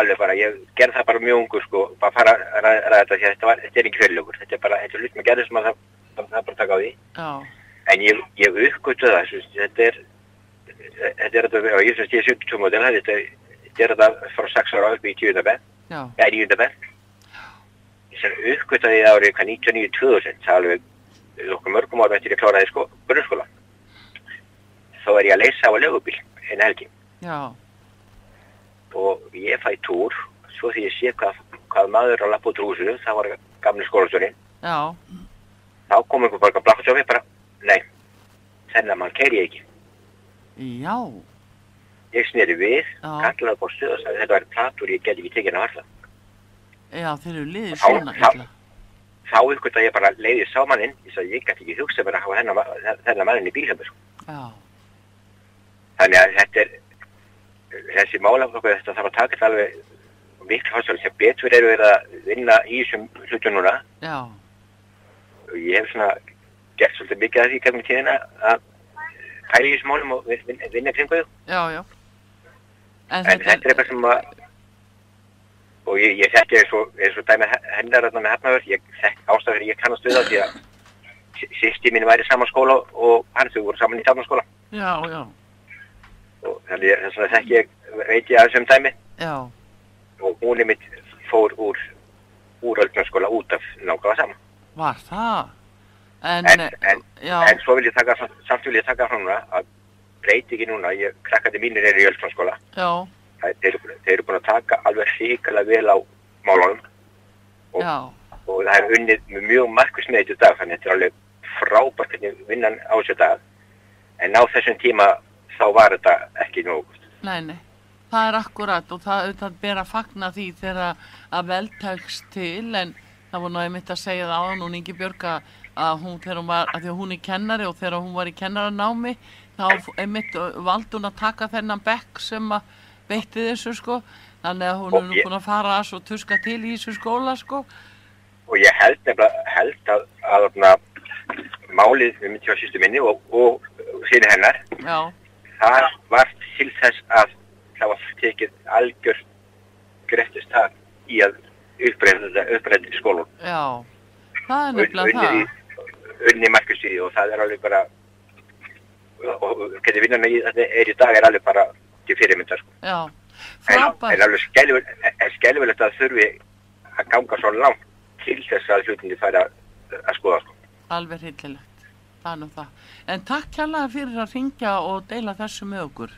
Alveg bara, ég gerði það bara mjög ungur, sko. Bara fara að ræða þetta því að þetta, er ekki fyrirlugur. Þetta er bara, þetta er hlut með gerði sem að það, það, það bara taka á því. Já. En ég, ég uppgötu það, þetta er, þetta er þetta, ég syns ég er 72 model, þetta er, þetta frá 6 ára upp í 10. bekk, Já. eða 9. bekk. Sem uppgötaði ég árið hvað 99-2000, það er alveg okkur mörgum árum eftir ég kláraði sko, grunnskóla. Þá er ég að leysa á legubíl einu helgi Já. og ég fæ túr, svo því ég sé hvað, hvað maður að lappa út úr húsinu, það var gamli skólastjórinn, Já. þá kom einhver bara að blakka svo við bara, nei, þennan mann keiri ég ekki. Já. Ég sneri við, kallaði á stuð og sagði þetta var platur, ég get ekki tekið henni að varla. Já, þeir eru liðið svona illa. Þá ykkur að ég bara leiði sámaninn, ég sagði ég get ekki hugsað mér að hafa þennan, þennan mannin í bílhjöfnir. Já. Þannig að þetta er, þessi málaflokku þetta þarf að taka þetta alveg miklu fátsvöld sem betur eru verið að vinna í þessum hlutum núna. Já. Og ég hef svona gert svolítið mikið af því kemur tíðina að pæla í þessum málum og vin- vin- vinna kringu þau. Já, já. En, En þetta er eitthvað sem að og ég, ég þekki eins og, eins og dæmi hennar þarna með hefnaður, ég þekki ástæður ég kannast við það því að sýsti mín væri saman skóla og hann þau voru saman í saman skóla Já, já. og þannig þess að þekki ég, veit ég að þessum dæmi Já. og er mitt fór úr úr öldnarskóla út af nákvæmlega saman. Var það? En, En, en, en svo vil ég taka, samt vil ég taka frá núna að breyti ekki núna, ég, krakkandi mínir eru í öldnarskóla Já. Þeir, þeir, eru búin að taka alveg hrikalega vel á málunum. Og, og það er unnið með mjög markvismið í dag þannig að þetta er alveg frábært hvernig vinnan á þessu dag. En á þessum tíma þá var þetta ekki nóg Nei, nei. Það er akkurat og það, það ber að fagna því þegar að veltækst til en það var nú einmitt að segja það á hún Ingi Björg að hún þegar hún var, að því að hún er kennari og þegar hún var í kennaranámi þá uh, valdi hún að taka þennan bekk sem að veitti þessu sko þannig að hún Og er nú ég- búin að fara að svo tuska til í þessu skóla sko og ég held nefnilega held að, að, að málið við myndum hjá sýstu minni og, og síni hennar Já, það var til þess að það var tekið algjör grettist það í að í skólun já það er nefnilega það unni markastíði og það er alveg bara og, og hvernig vinnan í þetta er í dag er alveg bara til fyrirmyndar sko. En, en alveg skelvilegt að þurfi að ganga svo langt til þess að hlutinni færa að skoða sko. alveg það það. En takk kjærlega fyrir að ringja og deila þessu með okkur.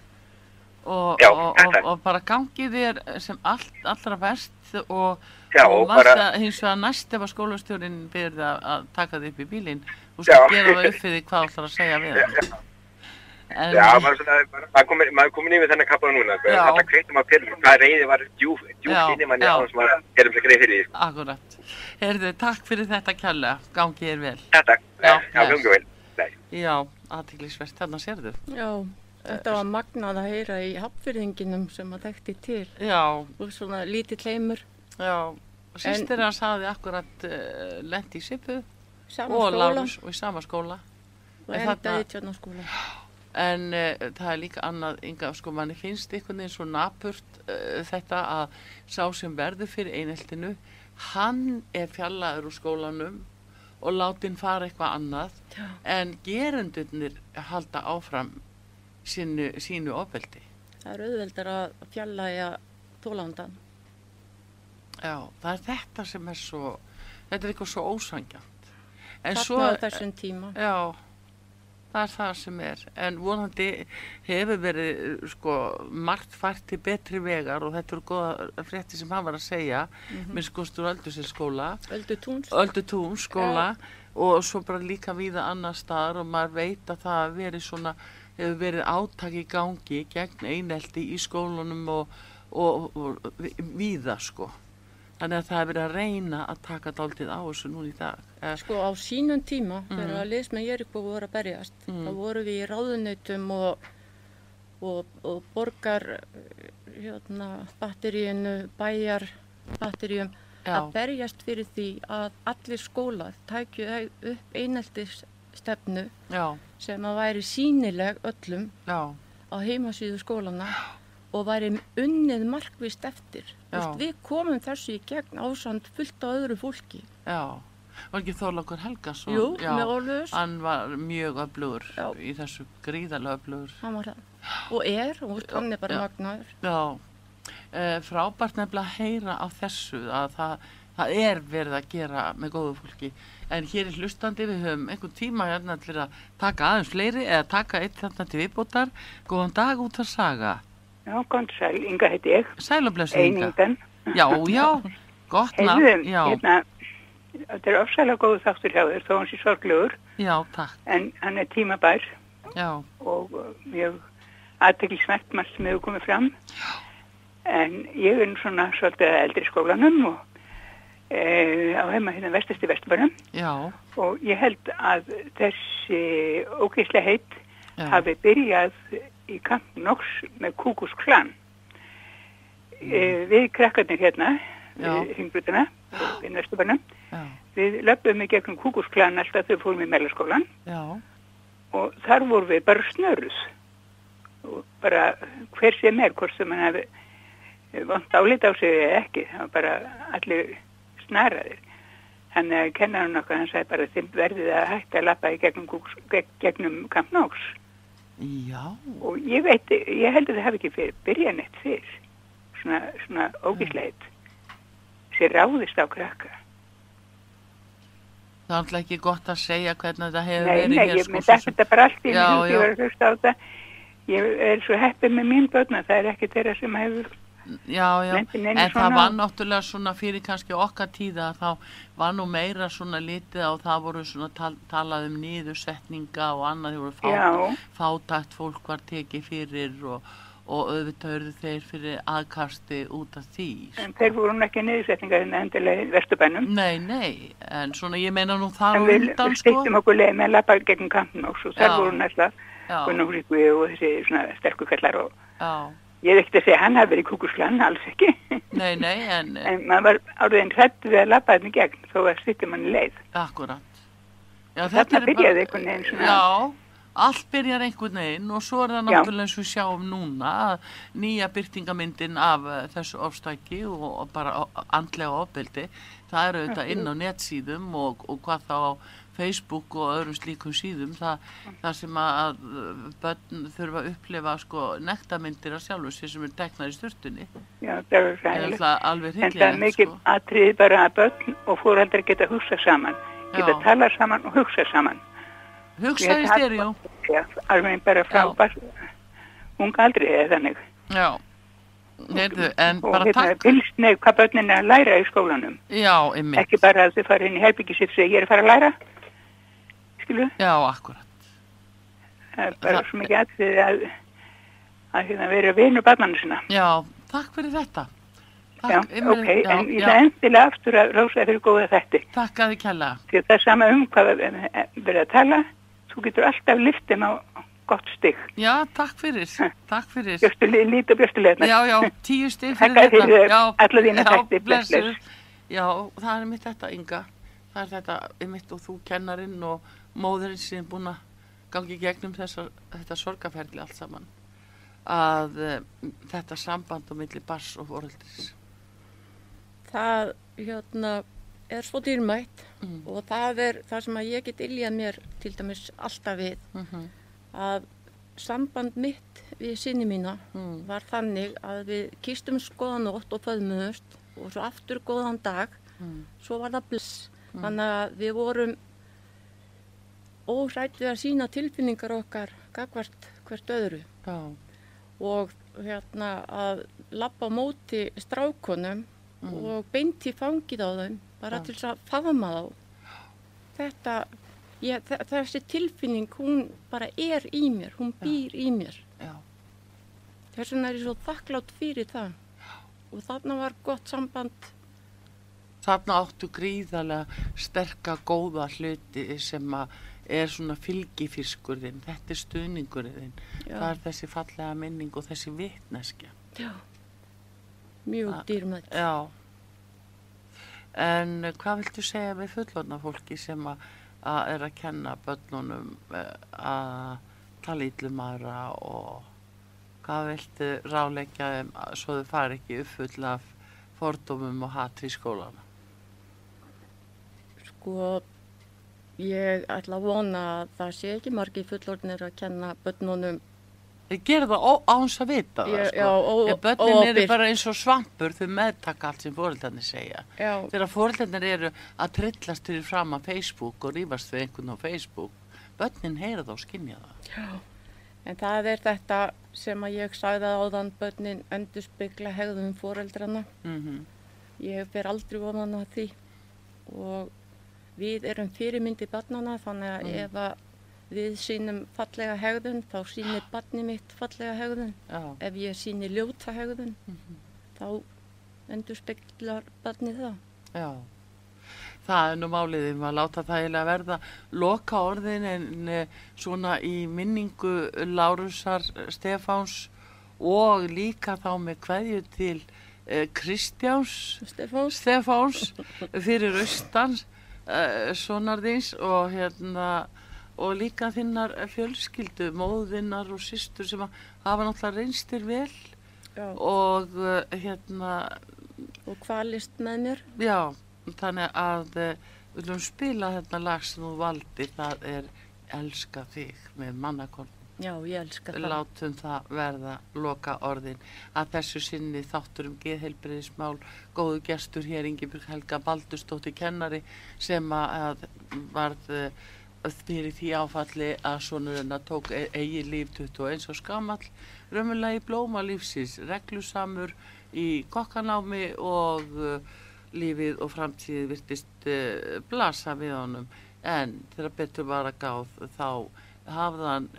Og, Já, og, og, og bara gangið þér sem allt, allra verst og, Já, bara- hins vegar næst ef að skólastjórin byrði að, taka þið upp í bílinn. Og svo gera það upp fyrir hvað ætlar að segja við hann. En, Já, maður, svona, bara- maður komin, maður komin yfir þennan kappa núna, sko. Þetta kveitum að fyrir, hvað reyði var djúf, djúf sinni manni á sem maður gerum sér greið fyrir því, sko. Akkurat. Herðu, takk fyrir þetta kjalla, gangið er vel. Þetta, Já, já, gangu vel. Nei. Já, aðtiklisvert, þarna sérðu. Já, þetta var magnað að heyra í hapfyrðinginum sem að þekkti til Já, og svona lítill heimur, já, sýstir hans hafði akkurat uh, lent í Sipu sama og skóla Lárus og í sama skóla. og en endaði tjarnaskóla. En uh, það er líka annað, Inga, sko, manni finnst einhvern veginn svo napurt uh, þetta að sá sem verður fyrir einheltinu, hann er fjallaður úr skólanum og látin fara eitthvað annað, Já. en gerendurnir halda áfram sínu, sínu ofbeldi. Það er auðveldar að fjalla í að tólandan. Já, það er þetta sem er svo, þetta er eitthvað svo ósangjant. Svo, á þessum tíma. já, það er það sem er. En vonandi hefur verið, sko, margt fært til betri vegar og þetta eru góða frétti sem hann var að segja, með skostur Öldusins skóla, Öldu túns. Öldutún skóla og svo bara líka víða annar staðar og maður veit að það verið svona, hefur verið átak í gangi gegn einelti í skólunum og, og, og, og víða, sko. Þannig að það hefur verið að reyna að taka dálítið á þessu núna í dag. Sko á sínum tíma, Mhm. þegar að liðsmenn Jerikó voru að berjast, þá voru við í ráðunautum og, og, og borgar hérna, batteríinu, bæjar batteríum Já. að berjast fyrir því að allir skólar tækju upp eineltis stefnu Já, sem að væri sínileg öllum já, á heimasíðu skólana og væri unnið markvist eftir. Já. Vist, við komum þessu í gegn ásand fullt á öðru fólki. já. Var ekki Þorlákur Helgason? Jú, já. með Ólfus. Hann var mjög öflugur í þessu gríðarlega öflugur. Hann var það. Og er, og hann er bara Já. magnaður. Já, e, frábært nefnilega að heyra á þessu að það, það er verið að gera með góðu fólki. En hér er hlustandi, við höfum einhvern tíma hérna til að taka aðeins fleiri eða taka eitt þarna til viðbótar. Góðan dag út að saga. Já, góðan sæl, Inga heiti ég, Sælublessu Inga. einingan. Já, já, gott nafn. Heyrðu, Já, hérna, þetta er ofsalega góðu þáttur hjá þér, þó hann sé sorglegur, já, takk. en hann er tímabær Já, og uh, mjög aðteklisvert margt sem hefur komið fram. En ég er svona svolítið eldri skólanum og e, á heima hérna vestasti vesturbænum já, og ég held að þessi ógeðslega heitt já, hafi byrjað í Camp Nox með Kúkus klan. E, við krakkarnir hérna, Já. hringbrutuna, í Vesturbænum, já, við löpum í gegnum Kúkus klan alltaf þegar við fórum í meðlaskólan og þar vorum við bara snöruð. Og bara hver sem er, hvort sem hann hafi vant álít á sig eða ekki, það var bara allir snaraðir. Þannig að kennarinn okkar, hann sagði bara þeim verðið að hætta að lappa í gegnum, gegnum Camp Nox. Já, Og ég veit, ég held að það hafi ekki fyrir, byrjað neitt fyrr, svona, svona ógísleit, sér ráðist á krakka. það er alltaf ekki gott að segja hvernig þetta hefur Nei, verið nei, hér. ég sko, svo sem- þetta bara allt í mjög, ég var að hlusta á þetta. Ég er svo heppið með mín börna, það er ekki þeirra sem hefur, Já, já, en það svona var náttúrulega svona fyrir kannski okkar tíða þá var nú meira svona litið og það voru svona tal, talað um niðursetninga og annað, þeir voru fá, Já. fátækt fólk var tekið fyrir og, og auðvitað urðu þeir fyrir aðkasti út af því. en þeir voru nú ekki niðursetningar en endilega í vesturbænum. Nei, nei, en svona ég meina nú þar En á við, undan við sko. stýttum okkur leið með að lappa gegn kampn og svo þar voru næsta Já, Gunnúríku og þessi svona sterku kallar og já, ég er ekkert að segja hann hafi verið kúkusklann, alls ekki. nei, nei, en en maður var áriðin hrættu við að lappa þetta í gegn þó að stýttum hann í leið. akkurat. Já, Þarna þetta er byrjaði bara- einhvern veginn svona- Já, allt byrjar einhvern veginn og svo er það náttúrulega eins og sjáum núna að nýja byrtingamyndin af uh, þessu ofstæki og, bara andlega ofbeldi. Það eru auðvitað inn á netsíðum og, og hvað þá Facebook og öðrum slíkum síðum það, það sem að börn þurfa að upplifa sko nektarmyndir af sjálfur sér sem er teknar í sturtunni. Já, það er ræðilegt. En það er mikið sko. atriði bara að börn og fóreldrar geta hugsað saman, geta Já. talað saman og hugsað saman. Hugsa í. Já, alveg bara frá Já. bara, unga aldrei eða þannig. Já, en og bara hérna fylgst með hvað börnin er að læra í skólanum. Já. Ekki bara að þau fara inn í herbyggi sitt og ég er að fara að læra. Skilu, Já, akkurat. það er bara Það- svo mikið aðrið að, að hérna, vera vinur barnannu sinna. Já, takk fyrir þetta. Já, Takk, einmitt, ok, já, en ég já, það endilega aftur að rósa fyrir góða þetta. Takk að þið kella. Því að það er sama um hvað við verðum að tala. Þú getur alltaf liftin á gott stygg. Já, takk fyrir. Takk fyrir. Björstu lít og björstu leðna. Já, já, tíu stig fyrir þetta. fyrir Já, alla þína já, þætti, bless, blessuð. bless. Já, það er mitt þetta, Inga. Það er þetta, mitt og þú kennarinn og móðurinn sem er búin að gangi gegnum þessa, þetta sorgaferli allt saman. Að uh, þetta samband á milli bars og foreldris. það hérna er svo dýrmætt Mm. og það er það sem að ég get iljað mér til dæmis alltaf við Mhm. að samband mitt við sinni mína Mm. var þannig að við kistum skoðan nótt og föðmuðust og svo aftur góðan dag Mm. svo var það bless þannig að við vorum óhrætt við að sína tilfinningar okkar gagvart hvert öðru. Já, og hérna að lappa móti strákonum og beint í fangið á þeim bara Já. til þess að faðma þá. Þetta ég, þe- þessi tilfinning hún bara er í mér, hún býr í mér. Þess vegna er ég svo þakklátt fyrir það. Og þarna var gott samband. Þarna áttu gríðarlega sterka góða hluti sem að er svona fylgifiskurðin, þetta er stuðningurinn, Já. það er þessi fallega minning og þessi vitneskja. já, mjög Ah, dýrmætt Já. En eh, hvað viltu segja við fullorna fólki sem að, að er að kenna börnunum eh, að tala íllum aðra og hvað viltu ráleggja þeim að- svo þau fari ekki uppfull af fordómum og hatri í skólana? sko ég ætla að vona að það sé ekki margir fullorðnir að kenna börnunum Þeir gera það ó- án þess að vita það, Já, sko. já, ó- Ef börnin eru bara eins og svampur, þau meðtaka allt sem fóreldarnir segja. já, Þegar fóreldarnir eru að trillast fyrir fram að Facebook og rífast við einhvern á Facebook, börnin heyra það og skinja það. en það er þetta sem að ég sagði áðan börnin endur spekla hegðum foreldrana Mm ég fer aldrei ofan að því og við erum fyrirmyndi barnana þannig að Mm. ef að við sínum fallega hegðun þá sýnir barni mitt fallega hegðun Já, ef ég sýnir ljóta hegðun Mhm. þá endur speklar barni það já. Það er nú máliðið að láta það eiginlega verða loka orðin en eh, svona í minningu Lárusar Stefáns og líka þá með kveðju til eh, Kristjáns Stefáns Stefáns fyrir austans uh, sonarðins og hérna og líka þinnar fjölskyldu, móðinnar og systur sem hafa náttúrulega reynstir vel já, og uh, hérna, og kvalist með mér já, þannig að uh, við viljum spila þetta lag sem þú valdi, það er Elska þig með mannakorn. Já, ég elska það. Látum það verða loka orðin að þessu sinni þáttur um geðheilbriðismál, góðu gestur hér Ingibjörg Helga Baldurstóttir kennari sem að varð eh, fyrir því áfalli að sonur hennar tók e- eigi líf 21 og skamall, raunverulega í blóma lífsins, reglusamur í kokkanámi og uh, lífið og framtíðið virtist uh, blasa við honum. En þegar betur var að gáð þá uh,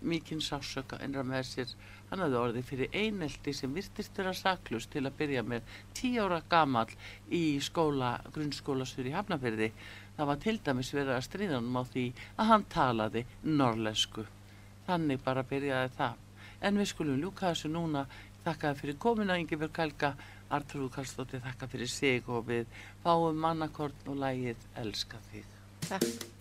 mikinn sásöka innra með sér. Hann hafði orðið fyrir einelti sem virtist vera saklust til að byrja með. Tíu ára gamall í skóla, grunnskólastur í Hafnafyrði það var til dæmis verið að stríða hann á því að hann talaði norlesku þannig bara byrjaði það. En við skulum ljúka þessu núna. Þakkaði fyrir komuna Ingibjörg Helga. Artrúð Karlsdóttir þakka fyrir sig og við fáum mannakorn og lægið Elska þig. Takk.